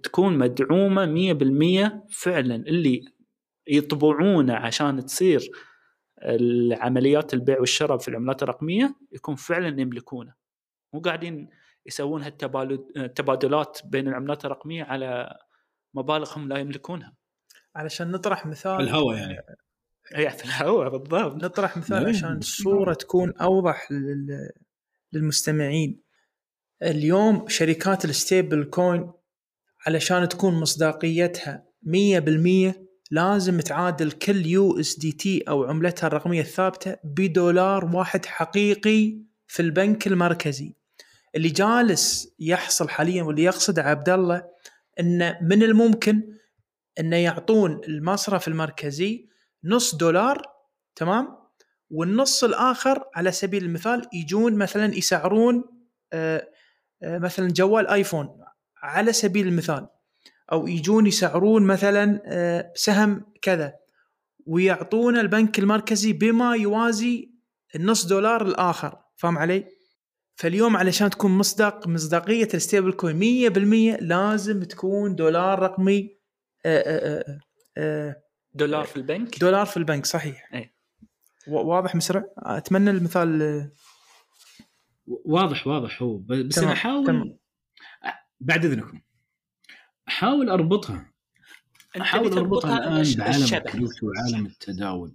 تكون مدعومة 100% فعلا. اللي يطبعونه عشان تصير العمليات البيع والشراء في العملات الرقمية يكون فعلا يملكونه. مو قاعدين يسوون هالتبادلات بين العملات الرقمية على مبالغ هم لا يملكونها. علشان نطرح مثال الهواء يعني. هي في الهواء بالضبط. نطرح مثال نعم. عشان الصورة تكون أوضح لل- للمستمعين. اليوم شركات ال stablecoin علشان تكون مصداقيتها 100% لازم تعادل كل USDT أو عملتها الرقمية الثابتة بدولار واحد حقيقي في البنك المركزي. اللي جالس يحصل حاليا واللي يقصده عبد الله ان من الممكن إنه يعطون المصرف المركزي نص دولار تمام؟ والنص الآخر على سبيل المثال يجون مثلا يسعرون آه، آه، مثلا جوال آيفون على سبيل المثال أو يجون يسعرون مثلا آه، سهم كذا ويعطون البنك المركزي بما يوازي النص دولار الآخر فاهم علي؟ فاليوم علشان تكون مصداق مصداقية ال stablecoin 100% لازم تكون دولار رقمي آه، آه، دولار في البنك دولار في البنك صحيح إيه. و- واضح مسرع أتمنى المثال واضح واضح هو بس تمام، أنا أحاول تمام. بعد إذنكم أحاول أربطها أحاول أربطها الآن بعالم بالشبه. الكريبتو وعالم التداول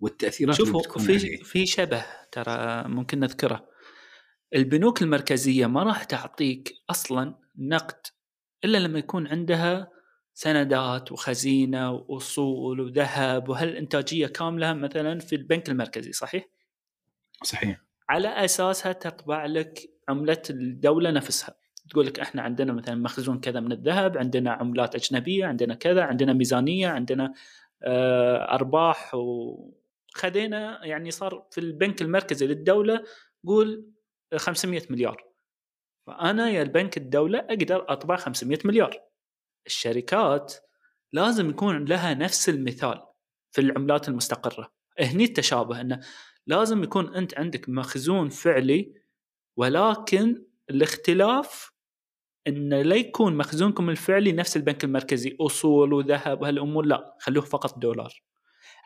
والتأثيرات شوفوا في عليه. في شبه ترى ممكن نذكره البنوك المركزية ما راح تعطيك أصلا نقد إلا لما يكون عندها سندات وخزينة وأصول وذهب وهالإنتاجية كاملة مثلا في البنك المركزي صحيح؟ صحيح على أساسها تطبع لك عملة الدولة نفسها تقول لك إحنا عندنا مثلا مخزون كذا من الذهب عندنا عملات أجنبية عندنا كذا عندنا ميزانية عندنا آه، أرباح وخذينا يعني صار في البنك المركزي للدولة قول 500 مليار. فأنا يا البنك الدولة أقدر أطبع 500 مليار. الشركات لازم يكون لها نفس المثال في العملات المستقرة. هني التشابه إنه لازم يكون أنت عندك مخزون فعلي ولكن الاختلاف انه لا يكون مخزونكم الفعلي نفس البنك المركزي أصول وذهب وهالأمور لا خلوه فقط دولار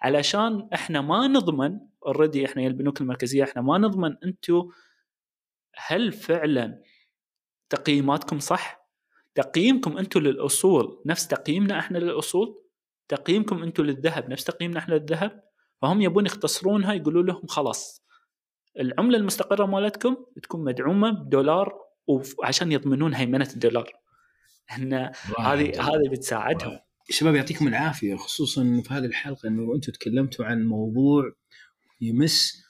علشان إحنا ما نضمن اوريدي إحنا يا البنوك المركزية إحنا ما نضمن أنتم هل فعلا تقييماتكم صح؟ تقييمكم أنتم للأصول نفس تقييمنا إحنا للأصول؟ تقييمكم أنتم للذهب نفس تقييمنا إحنا للذهب؟ فهم يبون يختصرونها يقولوا لهم خلاص العملة المستقرة مالتكم تكون مدعومة بدولار وعشان يضمنون هيمنة الدولار. هن هذه هذه بتساعدهم. شباب يعطيكم العافية خصوصا في هذه الحلقة إنه أنتم تكلمتوا عن موضوع يمس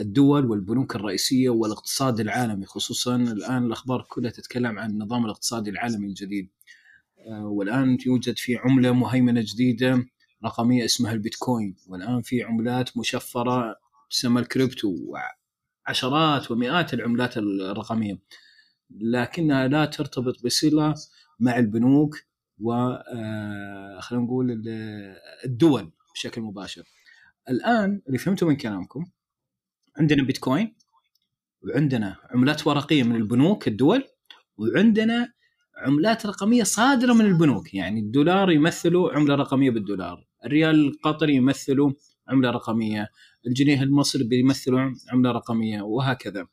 الدول والبنوك الرئيسية والاقتصاد العالمي خصوصا الآن الأخبار كلها تتكلم عن النظام الاقتصادي العالمي الجديد. آه، والآن يوجد في عملة مهيمنة جديدة رقمية اسمها البيتكوين. والآن في عملات مشفرة تسمى الكريبتو وعشرات ومئات العملات الرقمية. لكنها لا ترتبط بصلة مع البنوك و آه، خلينا نقول ال- الدول بشكل مباشر. الآن اللي فهمته من كلامكم عندنا بيتكوين وعندنا عملات ورقية من البنوك الدول وعندنا عملات رقمية صادرة من البنوك. يعني الدولار يمثله عملة رقمية بالدولار، الريال القطري يمثله عملة رقمية. الجنيه المصري بيمثل عملة رقمية وهكذا.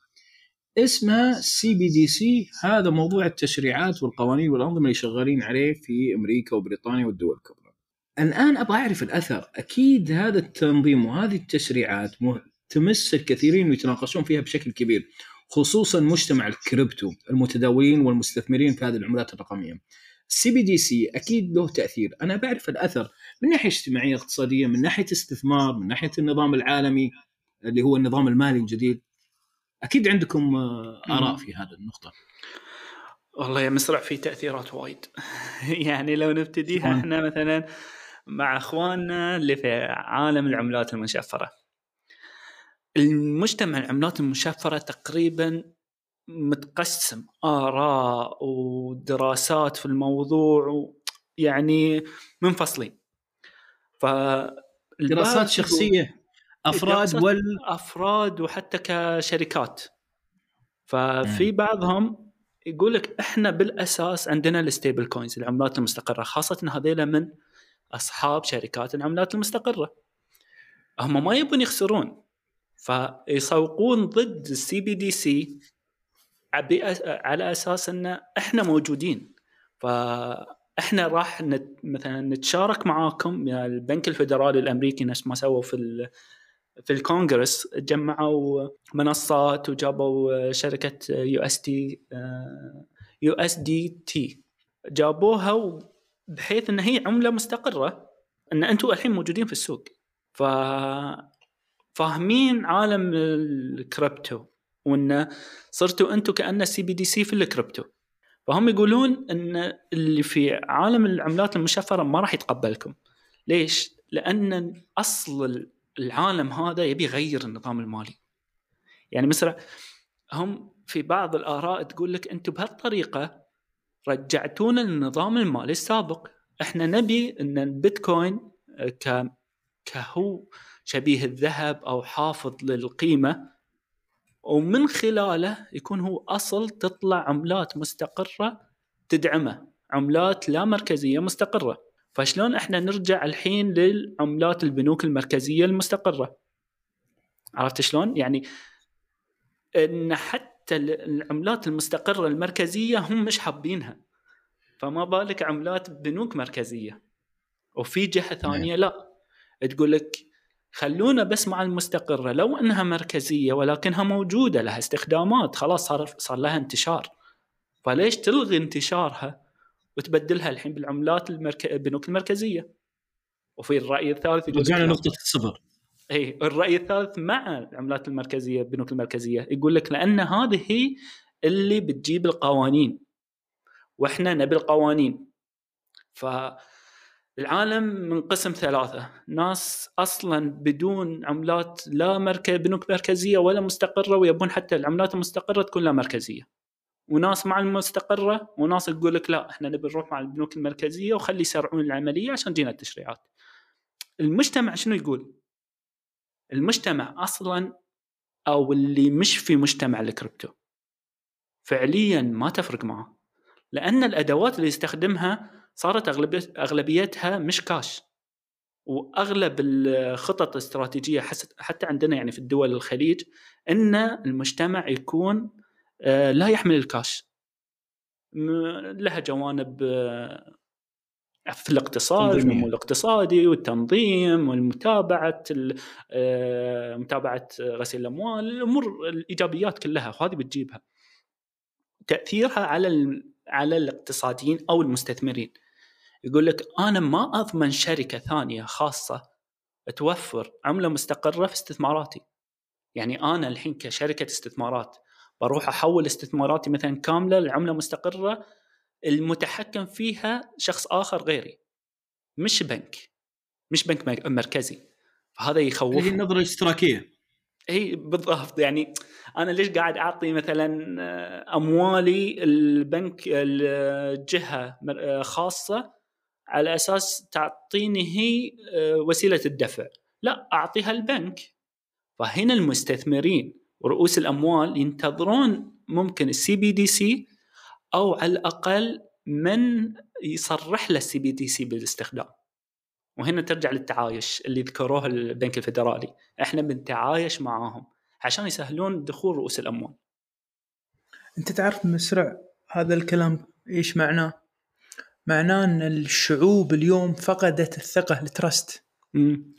اسمها CBDC هذا موضوع التشريعات والقوانين والأنظمة اللي شغالين عليه في أمريكا وبريطانيا والدول الكبرى. الآن أبغى أعرف الأثر، أكيد هذا التنظيم وهذه التشريعات تمس الكثيرين ويتناقشون فيها بشكل كبير خصوصا مجتمع الكريبتو المتداولين والمستثمرين في هذه العملات الرقمية. ال CBDC أكيد له تأثير، أنا بعرف الأثر من ناحية اجتماعية اقتصادية، من ناحية استثمار، من ناحية النظام العالمي اللي هو النظام المالي الجديد. أكيد عندكم آه، آراء في هذه النقطة. والله يا مسرع في تأثيرات وايد. يعني لو نبتديها إحنا مثلا مع أخواننا اللي في عالم العملات المشفرة. المجتمع العملات المشفرة تقريبا متقسم. آراء ودراسات في الموضوع يعني منفصلين. ف دراسات شخصية. أفراد وال أفراد وحتى كشركات. ففي بعضهم يقول لك إحنا بالأساس عندنا ال stablecoins العملات المستقرة خاصة هذيلا من أصحاب شركات العملات المستقرة. هم ما يبون يخسرون فيسوقون ضد ال CBDC على أساس إن إحنا موجودين. فإحنا راح نت مثلا نتشارك معاكم يعني البنك الفدرالي الأمريكي نفس ما سووا في في الكونغرس جمعوا منصات وجابوا شركة يو اس تي يو اس دي تي جابوها بحيث إن هي عملة مستقرة إن أنتم الحين موجودين في السوق. ف فاهمين عالم الكريبتو وإن صرتوا أنتم ك CBDC في الكريبتو. فهم يقولون إن اللي في عالم العملات المشفرة ما راح يتقبلكم. ليش؟ لأن أصل العالم هذا يبي يغير النظام المالي. يعني مثلا هم في بعض الآراء تقول لك أنتم بهالطريقة رجعتونا للنظام المالي السابق. إحنا نبي إن البيتكوين ك كهو شبيه الذهب أو حافظ للقيمة ومن خلاله يكون هو أصل تطلع عملات مستقرة تدعمه عملات لا مركزية مستقرة. فشلون إحنا نرجع الحين للعملات البنوك المركزية المستقرة؟ عرفت شلون؟ يعني إن حتى العملات المستقرة المركزية هم مش حابينها. فما بالك عملات بنوك مركزية. وفي جهة ثانية لا. تقول لك خلونا بس مع المستقرة. لو إنها مركزية ولكنها موجودة لها استخدامات خلاص صار صار لها انتشار. فليش تلغي انتشارها؟ وتبدلها الحين بالعملات المرك... البنوك المركزية. وفي الرأي الثالث يقول رجعنا نقطه الصفر. اي الرأي الثالث مع العملات المركزية البنوك المركزية يقول لك لأن هذه هي اللي بتجيب القوانين. وإحنا نبي القوانين. ف العالم منقسم ثلاثة. ناس أصلا بدون عملات لا مركز بنوك مركزية ولا مستقرة ويبون حتى العملات المستقرة تكون لا مركزية. وناس مع المستقرة وناس تقول لك لا إحنا نبي نروح مع البنوك المركزية وخلي يسرعون العملية عشان تجينا التشريعات. المجتمع شنو يقول؟ المجتمع أصلا أو اللي مش في مجتمع الكريبتو فعليا ما تفرق معه لأن الأدوات اللي يستخدمها صارت أغلبيتها مش كاش وأغلب الخطط الاستراتيجية حتى عندنا يعني في الدول الخليج إن المجتمع يكون لا يحمل الكاش. لها جوانب آه، في الاقتصاد النمو الاقتصادي والتنظيم والمتابعة آه، متابعة غسيل الأموال الأمور الإيجابيات كلها وهذه بتجيبها. تأثيرها على على الاقتصاديين أو المستثمرين. يقول لك أنا ما أضمن شركة ثانية خاصة توفر عملة مستقرة في استثماراتي. يعني أنا الحين كشركة استثمارات بروح أحول استثماراتي مثلا كاملة لعملة مستقرة المتحكم فيها شخص آخر غيري مش بنك مش بنك مركزي. فهذا يخوف. هي النظرة الاشتراكية. إي بالضبط. يعني أنا ليش قاعد أعطي مثلا آه، أموالي البنك الجهة آه، خاصة على أساس تعطيني هي آه، وسيلة الدفع؟ لا أعطيها البنك. فهنا المستثمرين ورؤوس الأموال ينتظرون ممكن ال CBDC أو على الأقل من يصرح له ال CBDC بالاستخدام وهنا ترجع للتعايش اللي ذكروه البنك الفدرالي إحنا بنتعايش معاهم عشان يسهلون دخول رؤوس الأموال أنت تعرف مسرع هذا الكلام إيش معناه؟ معناه إن الشعوب اليوم فقدت الثقة ال trust مم.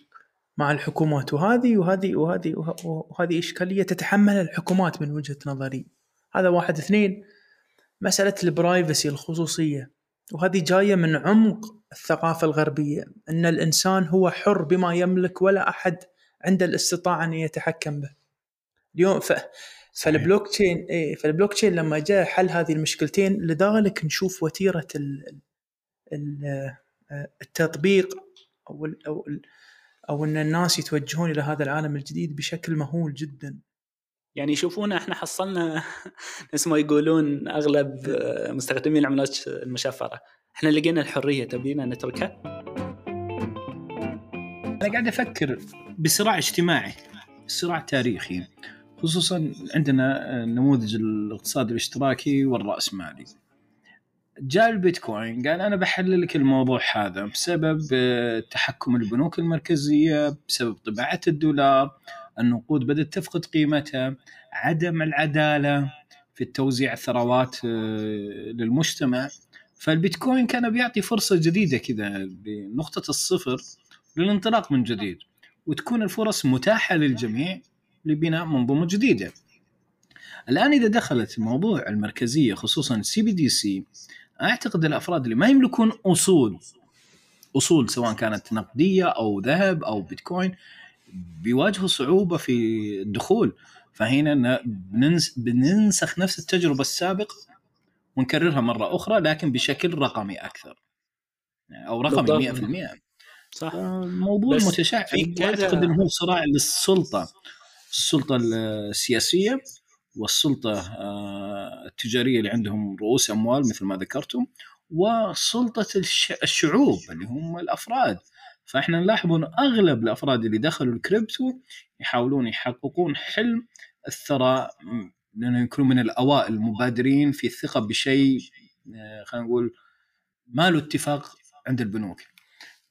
مع الحكومات. وهذه وهذه وهذه وه- وهذه إشكالية تتحملها الحكومات من وجهة نظري. هذا واحد. اثنين مسألة ال privacy الخصوصية. وهذه جاية من عمق الثقافة الغربية. إن الإنسان هو حر بما يملك ولا أحد عنده الاستطاعة أن يتحكم به. اليوم ف... فالبلوك تشين إيه فالبلوك تشين لما جاء حل هذه المشكلتين لذلك نشوف وتيرة ال... ال... التطبيق أو ال... أو ال... أو إن الناس يتوجهون إلى هذا العالم الجديد بشكل مهول جدا. يعني يشوفونا إحنا حصلنا نفس ما يقولون أغلب مستخدمي العملات المشفرة. إحنا لقينا الحرية تبينا نتركها؟ أنا قاعد أفكر بصراع اجتماعي صراع تاريخي خصوصا عندنا نموذج الاقتصاد الاشتراكي والرأسمالي. جاء البيتكوين قال أنا بحلل لك الموضوع هذا بسبب آه، تحكم البنوك المركزية بسبب طباعة الدولار النقود بدأت تفقد قيمتها عدم العدالة في توزيع الثروات آه، للمجتمع فالبيتكوين كان بيعطي فرصة جديدة كذا بنقطة الصفر للانطلاق من جديد وتكون الفرص متاحة للجميع لبناء منظومة جديدة. الآن إذا دخلت موضوع المركزية خصوصا ال CBDC أعتقد الأفراد اللي ما يملكون أصول أصول سواء كانت نقدية أو ذهب أو بيتكوين بيواجهوا صعوبة في الدخول. فهنا بننسخ نفس التجربة السابقة ونكررها مرة أخرى لكن بشكل رقمي أكثر. أو رقمي بالضبط. 100% صح. الموضوع بس متشعب. وأعتقد إنه هو صراع للسلطة السلطة السياسية والسلطة آه، التجارية اللي عندهم رؤوس أموال مثل ما ذكرتم وسلطة الش- الشعوب اللي هم الأفراد. فإحنا نلاحظ انه أغلب الأفراد اللي دخلوا الكريبتو يحاولون يحققون حلم الثراء لأنه يكونوا من الأوائل المبادرين في الثقة بشيء آه، خلينا نقول ما له اتفاق عند البنوك.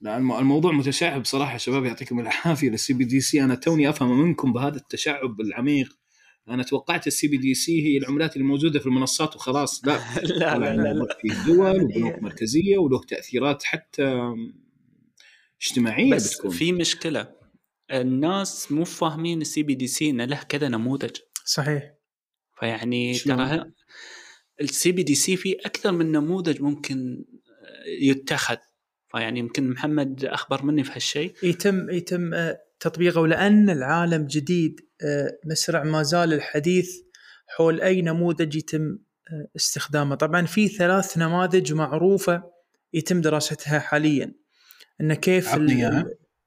الموضوع متشعب صراحة شباب يعطيكم العافية. لل CBDC أنا توني أفهم منكم بهذا التشعب العميق. أنا توقعت ال CBDC هي العملات اللي موجوده في المنصات وخلاص. لا. لا لا لا, لا. في دول وبنوك مركزية وله تأثيرات حتى اجتماعية بس بتكون. في مشكلة. الناس مو فاهمين ال CBDC إنه له كذا نموذج. صحيح. فيعني؟ ترى ال CBDC في أكثر من نموذج ممكن يتخذ. فيعني يمكن محمد أخبر مني في هالشيء. يتم يتم آه، تطبيقه ولان العالم جديد مسرع ما زال الحديث حول أي نموذج يتم آه، استخدامه. طبعا في ثلاث نماذج معروفة يتم دراستها حاليا. إن كيف.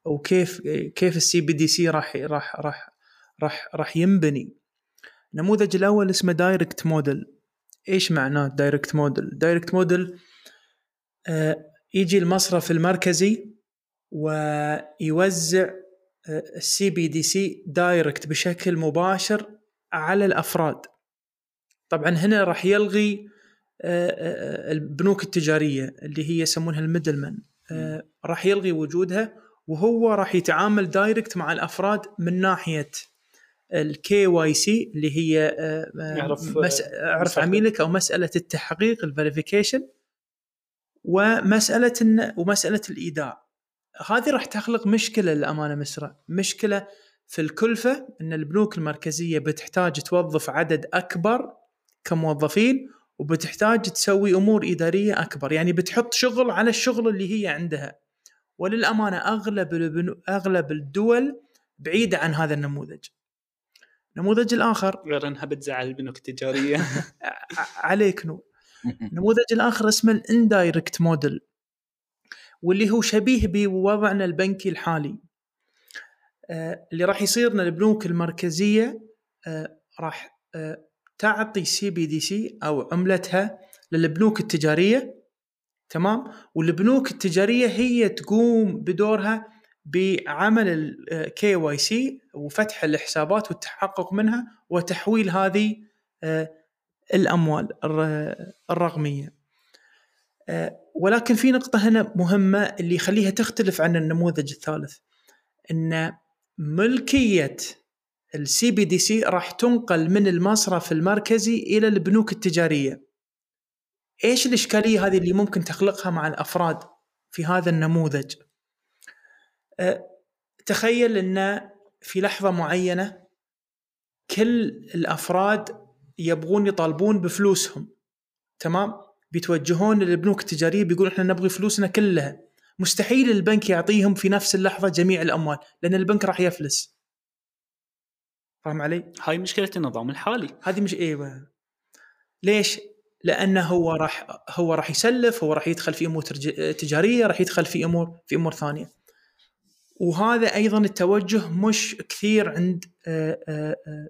وكيف كيف ال CBDC راح راح راح راح راح ينبني. النموذج الأول اسمه direct model إيش معناه direct model direct model يجي المصرف المركزي ويوزع ال CBDC direct بشكل مباشر على الأفراد طبعا هنا راح يلغي آه، آه، البنوك التجارية اللي هي يسمونها ال middleman آه، راح يلغي وجودها وهو راح يتعامل direct مع الأفراد من ناحية ال KYC اللي هي آه، آه، يعرف، مس... آه، اعرف. عميلك أو مسألة التحقيق ال verification ومسألة. ومسألة الإيداع هذه راح تخلق مشكلة للأمانة مسرع مشكلة في الكلفة إن البنوك المركزية بتحتاج توظف عدد أكبر كموظفين وبتحتاج تسوي أمور إدارية أكبر. يعني بتحط شغل على الشغل اللي هي عندها. وللأمانة أغلب البنو... أغلب الدول بعيدة عن هذا النموذج. النموذج الآخر غير إنها بتزعل البنوك التجارية. عليك نور. النموذج الآخر اسمه الاندايركت موديل واللي هو شبيه بوضعنا البنكي الحالي. آه، اللي راح يصير ان البنوك المركزية آه، راح آه، تعطي CBDC أو عملتها للبنوك التجارية. تمام؟ والبنوك التجارية هي تقوم بدورها بعمل ال KYC وفتح الحسابات والتحقق منها وتحويل هذه الأموال الر- الرقمية. ولكن في نقطة هنا مهمة اللي يخليها تختلف عن النموذج الثالث إن ملكية ال CBDC راح تنقل من المصرف المركزي إلى البنوك التجارية. إيش الإشكالية هذه اللي ممكن تخلقها مع الأفراد في هذا النموذج؟ أه تخيل إن في لحظة معينة كل الأفراد يبغون يطالبون بفلوسهم تمام؟ بيتوجهون للبنوك التجارية بيقول إحنا نبغي فلوسنا كلها. مستحيل البنك يعطيهم في نفس اللحظة جميع الأموال لأن البنك راح يفلس. فاهم علي؟ هاي مشكلة النظام الحالي. هذه مش أيوه ليش؟ لأنه هو راح هو راح يسلف هو راح يدخل في أمور تجارية راح يدخل في أمور في أمور ثانية. وهذا أيضا التوجه مش كثير عند آه، آه، آه،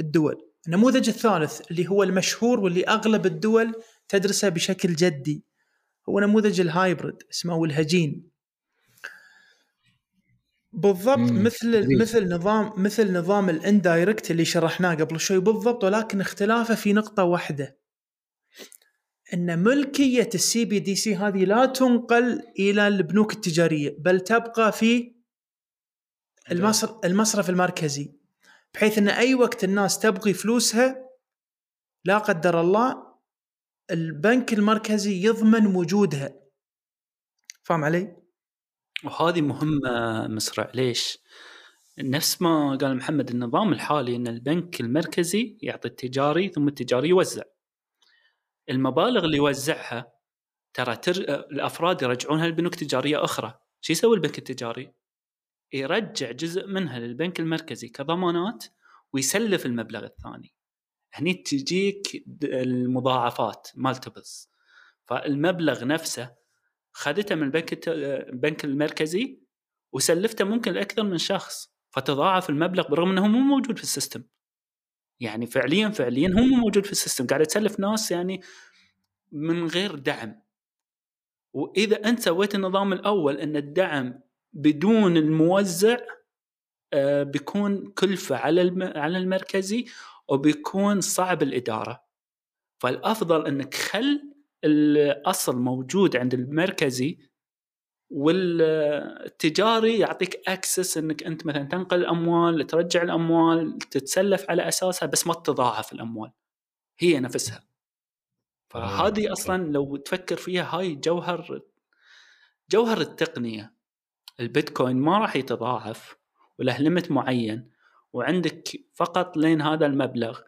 الدول. النموذج الثالث اللي هو المشهور واللي أغلب الدول تدرسه بشكل جدي. هو نموذج ال hybrid اسمه الهجين. بالضبط مم. مثل مثل نظام مثل نظام ال indirect اللي شرحناه قبل شوي بالضبط ولكن اختلافه في نقطة واحدة. إن ملكية ال CBDC هذه لا تنقل إلى البنوك التجارية بل تبقى في المصرف المصرف المركزي. بحيث إن أي وقت الناس تبغي فلوسها لا قدر الله البنك المركزي يضمن وجودها. فاهم علي؟ وهذه مهمة مسرع ليش؟ نفس ما قال محمد النظام الحالي إن البنك المركزي يعطي التجاري ثم التجاري يوزع. المبالغ اللي يوزعها ترى تر... الأفراد يرجعونها لبنوك تجارية أخرى. شو يسوي البنك التجاري؟ يرجع جزء منها للبنك المركزي كضمانات ويسلف المبلغ الثاني. هني تجيك المضاعفات multiples فالمبلغ نفسه خذته من البنك البنك المركزي وسلفته ممكن لأكثر من شخص فتضاعف المبلغ بالرغم إنه مو موجود في ال system. يعني فعليا فعليا هو مو موجود في ال system قاعد تسلف ناس يعني من غير دعم. وإذا أنت سويت النظام الأول إن الدعم بدون الموزع آه، بيكون كلفة على على المركزي وبيكون صعب الإدارة. فالأفضل إنك خل الأصل موجود عند المركزي والتجاري يعطيك access إنك أنت مثلا تنقل الأموال ترجع الأموال تتسلف على أساسها بس ما تتضاعف الأموال. هي نفسها. فهذه أصلا لو تفكر فيها هاي جوهر جوهر التقنية. البيتكوين ما راح يتضاعف وله limit معين. وعندك فقط لين هذا المبلغ.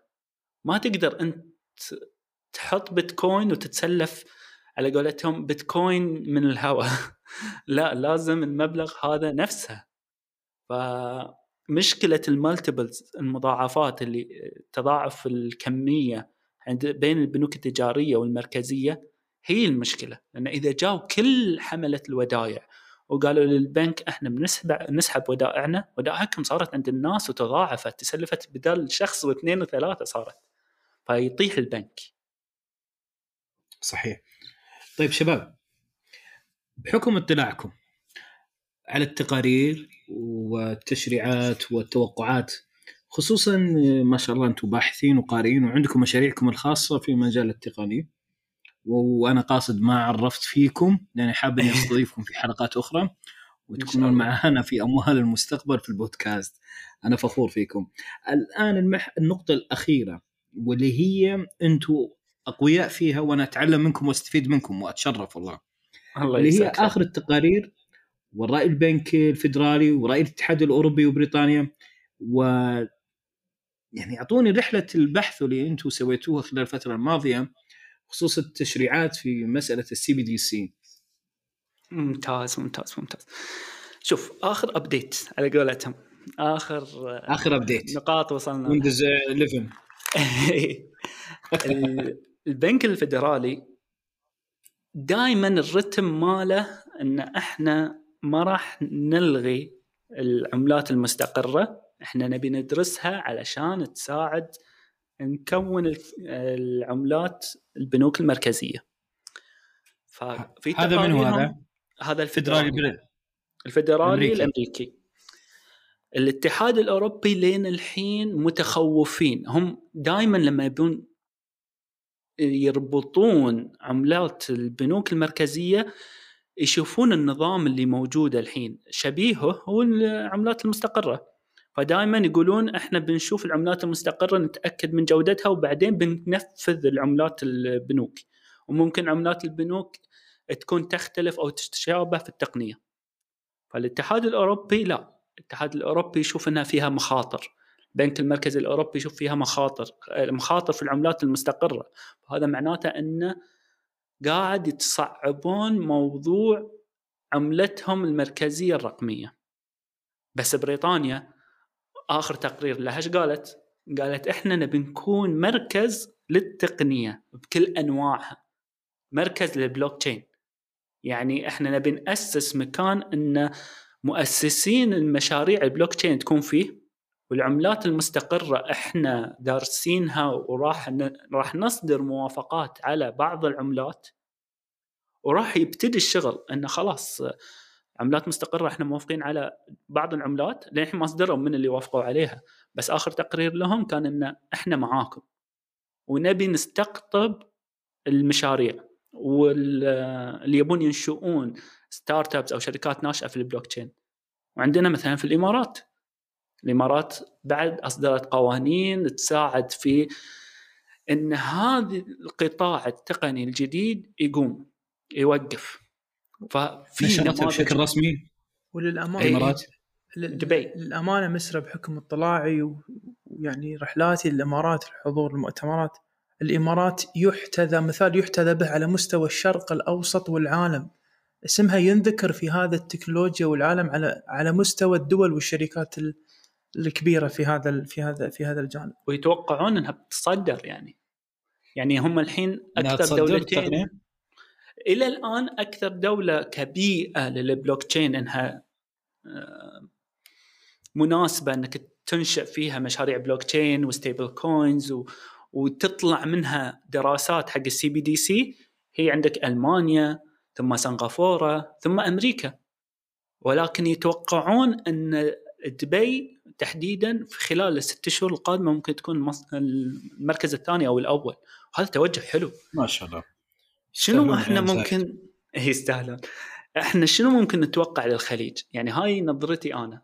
ما تقدر أنت تحط بيتكوين وتتسلف على قولتهم بيتكوين من الهواء لا لازم المبلغ هذا نفسه. فمشكلة ال multiples المضاعفات اللي تضاعف الكمية عند بين البنوك التجارية والمركزية هي المشكلة. لأن إذا جاوا كل حملة الودايع وقالوا للبنك إحنا بنسحب نسحب ودائعنا ودائعكم صارت عند الناس وتضاعفت تسلفت بدل شخص واثنين وثلاثة صارت. فيطيح البنك. صحيح. طيب شباب بحكم اطلاعكم على التقارير والتشريعات والتوقعات خصوصا ما شاء الله أنتم باحثين وقارئين وعندكم مشاريعكم الخاصة في مجال التقني وأنا قاصد ما عرفت فيكم لأني حاب إني أستضيفكم في حلقات أخرى وتكونون معنا في أموال المستقبل في البودكاست. أنا فخور فيكم. الآن المح... النقطة الأخيرة واللي هي أنتم أقوياء فيها وأنا أتعلم منكم وأستفيد منكم وأتشرف والله. الله اللي هي آخر التقارير والرأي البنكي الفدرالي ورأي الاتحاد الأوروبي وبريطانيا و يعني أعطوني رحلة البحث اللي أنتم سويتوها خلال الفترة الماضية. بخصوص التشريعات في مسألة ال CBDC ممتاز ممتاز ممتاز. شوف آخر update على قولتهم. آخر آخر update نقاط وصلنا. Windows 11 البنك الفدرالي دائما الرتم ماله إن إحنا ما راح نلغي العملات المستقرة. إحنا نبي ندرسها علشان تساعد نكون العملات البنوك المركزية. ففي هذا من هذا؟ هذا الفدرالي. الفدرالي الأمريكي. الاتحاد الأوروبي لين الحين متخوفين. هم دائما لما يبون يربطون عملات البنوك المركزية يشوفون النظام اللي موجود الحين. شبيهه هو العملات المستقرة. فدائما يقولون إحنا بنشوف العملات المستقرة نتأكد من جودتها وبعدين بننفذ العملات البنوك. وممكن عملات البنوك تكون تختلف أو تتشابه في التقنية. فالاتحاد الأوروبي لا. الاتحاد الأوروبي يشوف إنها فيها مخاطر. البنك المركزي الأوروبي يشوف فيها مخاطر مخاطر في العملات المستقرة. وهذا معناته إنه قاعد يتصعبون موضوع عملتهم المركزية الرقمية. بس بريطانيا آخر تقرير لها إيش قالت؟ قالت إحنا نبي نكون مركز للتقنية بكل أنواعها مركز للبلوك تشين يعني إحنا نبي نأسس مكان إن مؤسسين المشاريع البلوك تشين تكون فيه والعملات المستقرة إحنا دارسينها وراح. راح نصدر موافقات على بعض العملات وراح يبتدي الشغل انه خلاص عملات مستقرة إحنا موافقين على بعض العملات للحين ما صدروا من اللي وافقوا عليها. بس آخر تقرير لهم كان إن إحنا معاكم. ونبي نستقطب المشاريع. واللي يبون ينشؤون startups أو شركات ناشئة في البلوك تشين وعندنا مثلا في الإمارات. الإمارات بعد أصدرت قوانين تساعد في إن هذا القطاع التقني الجديد يقوم يوقف. ففي بشكل رسمي؟ وللأمانة الامارات دبي للأمانة مصر بحكم اطلاعي ويعني رحلاتي للإمارات الحضور المؤتمرات. الإمارات يحتذى مثال يحتذى به على مستوى الشرق الأوسط والعالم. اسمها ينذكر في هذا التكنولوجيا والعالم على على مستوى الدول والشركات الكبيرة في هذا في هذا في هذا الجانب. ويتوقعون إنها بتصدر يعني. يعني هم الحين أكثر دولتين. إلى الآن أكثر دولة كبيئة للبلوك تشين إنها آه، مناسبة إنك تنشئ فيها مشاريع بلوك تشين و stablecoins وتطلع منها دراسات حق ال CBDC. هي عندك ألمانيا ثم سنغافورة ثم أمريكا. ولكن يتوقعون إن دبي تحديدا في خلال الست شهور القادمة ممكن تكون المركز الثاني أو الأول. وهذا توجه حلو. ما شاء الله. شنو إحنا ممكن يستاهلون. إحنا شنو ممكن نتوقع للخليج؟ يعني هاي نظرتي أنا.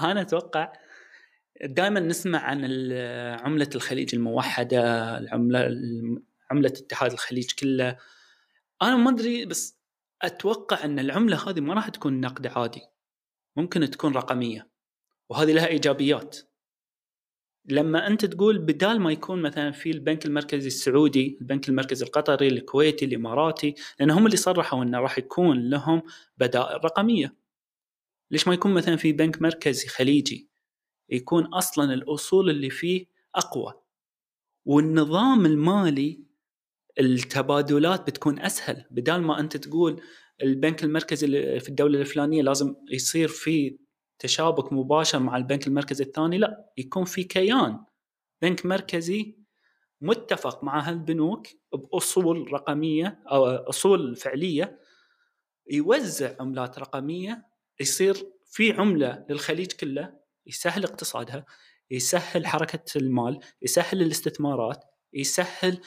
أنا أتوقع دائما نسمع عن عملة الخليج الموحدة العملة عملة اتحاد الخليج كله. أنا ما أدري بس أتوقع أن العملة هذه ما راح تكون نقد عادي. ممكن تكون رقمية. وهذه لها إيجابيات. لما أنت تقول بدال ما يكون مثلا في البنك المركزي السعودي، البنك المركزي القطري، الكويتي، الإماراتي، لأن هم اللي صرحوا إنه راح يكون لهم بدائل رقمية. ليش ما يكون مثلا في بنك مركزي خليجي؟ يكون أصلا الأصول اللي فيه أقوى. والنظام المالي التبادلات بتكون أسهل. بدال ما أنت تقول البنك المركزي في الدولة الفلانية لازم يصير في تشابك مباشر مع البنك المركزي الثاني لا يكون في كيان. بنك مركزي متفق مع هالبنوك بأصول رقمية أو أصول فعلية يوزع عملات رقمية يصير في عملة للخليج كله يسهل اقتصادها يسهل حركة المال يسهل الاستثمارات يسهل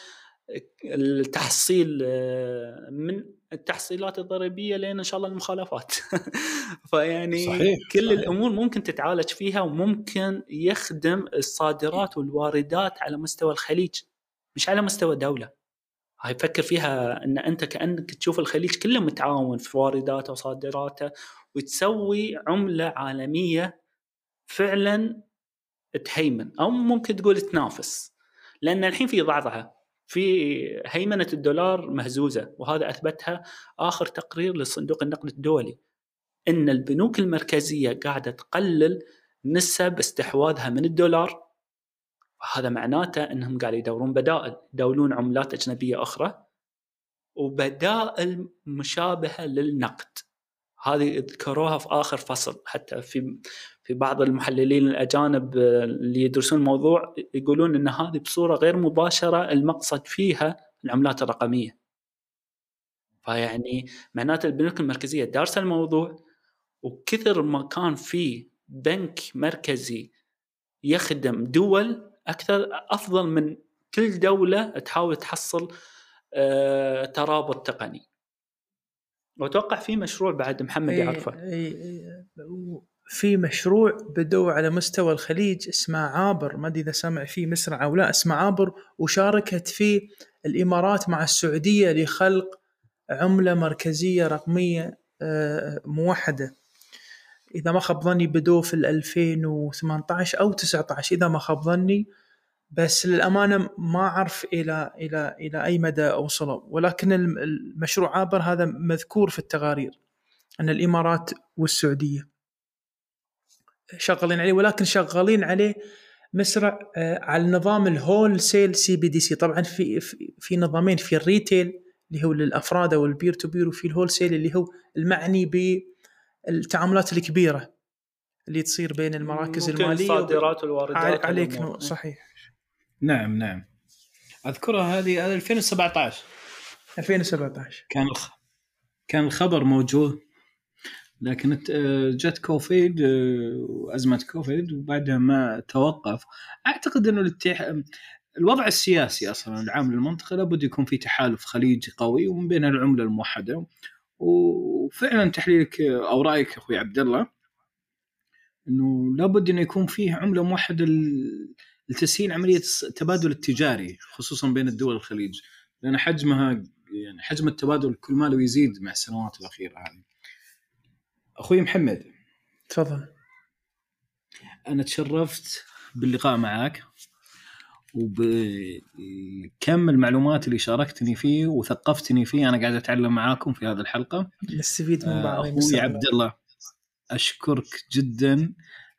التحصيل آه، من التحصيلات الضريبية لين إن شاء الله المخالفات فيعني صحيح. كل صحيح. الأمور ممكن تتعالج فيها وممكن يخدم الصادرات والواردات على مستوى الخليج مش على مستوى دوله هاي فكر فيها إن أنت كأنك تشوف الخليج كله متعاون في وارداته وصادراته وتسوي عملة عالمية فعلا تهيمن أو ممكن تقول تنافس لأن الحين في ضعضعه في هيمنة الدولار مهزوزة وهذا أثبتها آخر تقرير لصندوق النقد الدولي. إن البنوك المركزية قاعدة تقلل نسب استحواذها من الدولار وهذا معناته إنهم قاعد يدورون بدائل يدورون عملات أجنبية أخرى وبدائل مشابهة للنقد. هذه ذكروها في آخر فصل حتى في في بعض المحللين الأجانب اللي يدرسون الموضوع يقولون إن هذه بصورة غير مباشرة المقصد فيها العملات الرقمية. فيعني معناته البنوك المركزية دارسة الموضوع وكثر ما كان في بنك مركزي يخدم دول أكثر أفضل من كل دولة تحاول تحصل آه، ترابط تقني وأتوقع في مشروع بعد محمد إي- يعرفه إي- إي- في مشروع بدوا على مستوى الخليج اسمه عابر. ما أدري إذا سمع فيه مسرع أو لا. اسمه عابر وشاركت فيه الإمارات مع السعودية لخلق عملة مركزية رقمية آه، موحدة. إذا ما خاب ظني بدوا في ال 2018 أو 19 إذا ما خاب ظني. بس للأمانة ما أعرف إلى إلى إلى أي مدى وصلوا ولكن الم- المشروع عابر هذا مذكور في التقارير أن الإمارات والسعودية. شغالين عليه ولكن شغالين عليه مسرع آه، على نظام ال wholesale CBDC طبعا في في- في نظامين في ال retail اللي هو للأفراد أو ال peer to peer وفي ال wholesale اللي هو المعني بالتعاملات الكبيرة اللي تصير بين المراكز ممكن المالية الصادرات والواردات عليك والأمور. نور صحيح. نعم نعم. أذكرها هذه هذه 2017 2017 كان الخ... كان الخبر موجود لكن آه، جت كوفيد آه، وأزمة كوفيد وبعدها ما توقف. أعتقد إنه الاتح... الوضع السياسي أصلا العام للمنطقة لابد يكون في تحالف خليجي قوي ومن بينها العملة الموحدة. وفعلا تحليلك أو رأيك أخوي عبد الله إنه لابد إنه يكون فيه عملة موحدة لتسهيل عملية التبادل التجاري خصوصا بين الدول الخليج. لأن حجمها يعني حجم التبادل كل ما له يزيد مع السنوات الأخيرة هذه. أخوي محمد. تفضل. أنا تشرفت باللقاء معك وبكم المعلومات اللي شاركتني فيه وثقفتني فيه. أنا قاعد أتعلم معاكم في هذه الحلقة. نستفيد من بعض. آه، أخوي عبد الله أشكرك جدا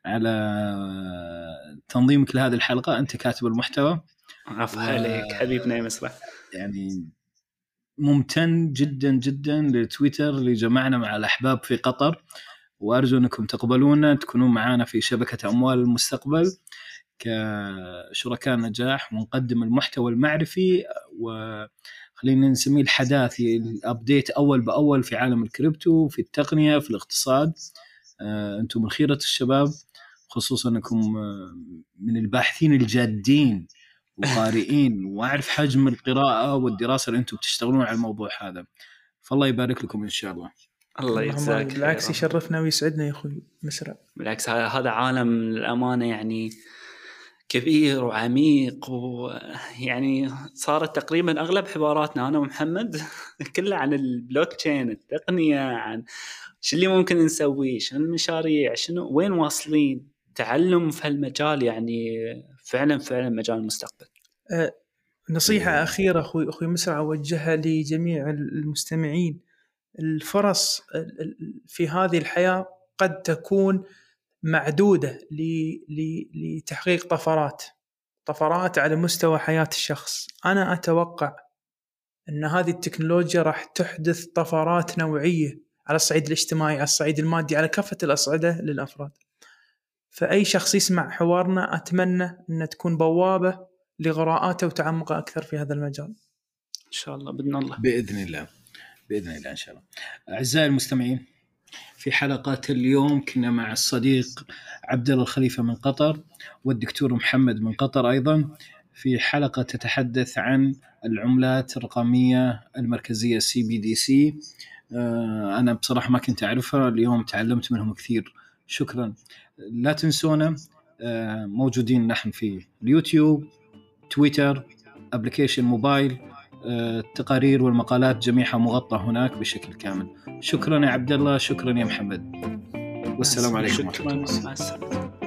على تنظيمك لهذه الحلقة. أنت كاتب المحتوى. عفو و- عليك حبيبنا يا مسرح يعني ممتن جدا جدا لتويتر اللي جمعنا مع الأحباب في قطر وأرجو أنكم تقبلونا تكونون معنا في شبكة أموال المستقبل كشركاء نجاح ونقدم المحتوى المعرفي وخلينا نسميه الحداثي ال update أول بأول في عالم الكريبتو في التقنية في الاقتصاد. آه، أنتم من خيره الشباب خصوصا أنكم آه، من الباحثين الجادين وقارئين وأعرف حجم القراءة والدراسة اللي أنتم بتشتغلون على الموضوع هذا. فالله يبارك لكم إن شاء الله. الله يجزاك. بالعكس يشرفنا ويسعدنا يا أخوي مسرع. بالعكس هذا هذا عالم للأمانة يعني كبير وعميق ويعني صارت تقريبا أغلب حواراتنا أنا ومحمد كلها عن البلوك تشين التقنية عن شو اللي ممكن نسويه شنو المشاريع شنو وين واصلين؟ تعلم في هالمجال يعني فعلا فعلا مجال المستقبل. نصيحة أخيرة أخوي أخوي مسرع أوجهها لجميع المستمعين. الفرص ال- ال- في هذه الحياة قد تكون معدودة ل- ل- لتحقيق طفرات طفرات على مستوى حياة الشخص. أنا أتوقع أن هذه التكنولوجيا راح تحدث طفرات نوعية على الصعيد الاجتماعي على الصعيد المادي على كافة الأصعدة للأفراد. فأي شخص يسمع حوارنا أتمنى أن تكون بوابة لغراءاته وتعمقه أكثر في هذا المجال. إن شاء الله بإذن الله. بإذن الله. بإذن الله إن شاء الله. أعزائي المستمعين في حلقه اليوم كنا مع الصديق عبد الله الخليفة من قطر والدكتور محمد من قطر أيضا. في حلقة تتحدث عن العملات الرقمية المركزية CBDC أنا بصراحة ما كنت أعرفها اليوم تعلمت منهم كثير. شكرا. لا تنسونا آه، موجودين نحن في اليوتيوب تويتر أبلكيشن موبايل آه، التقارير والمقالات جميعها مغطى هناك بشكل كامل. شكرا يا عبد الله شكرا يا محمد. والسلام عليكم ورحمة الله.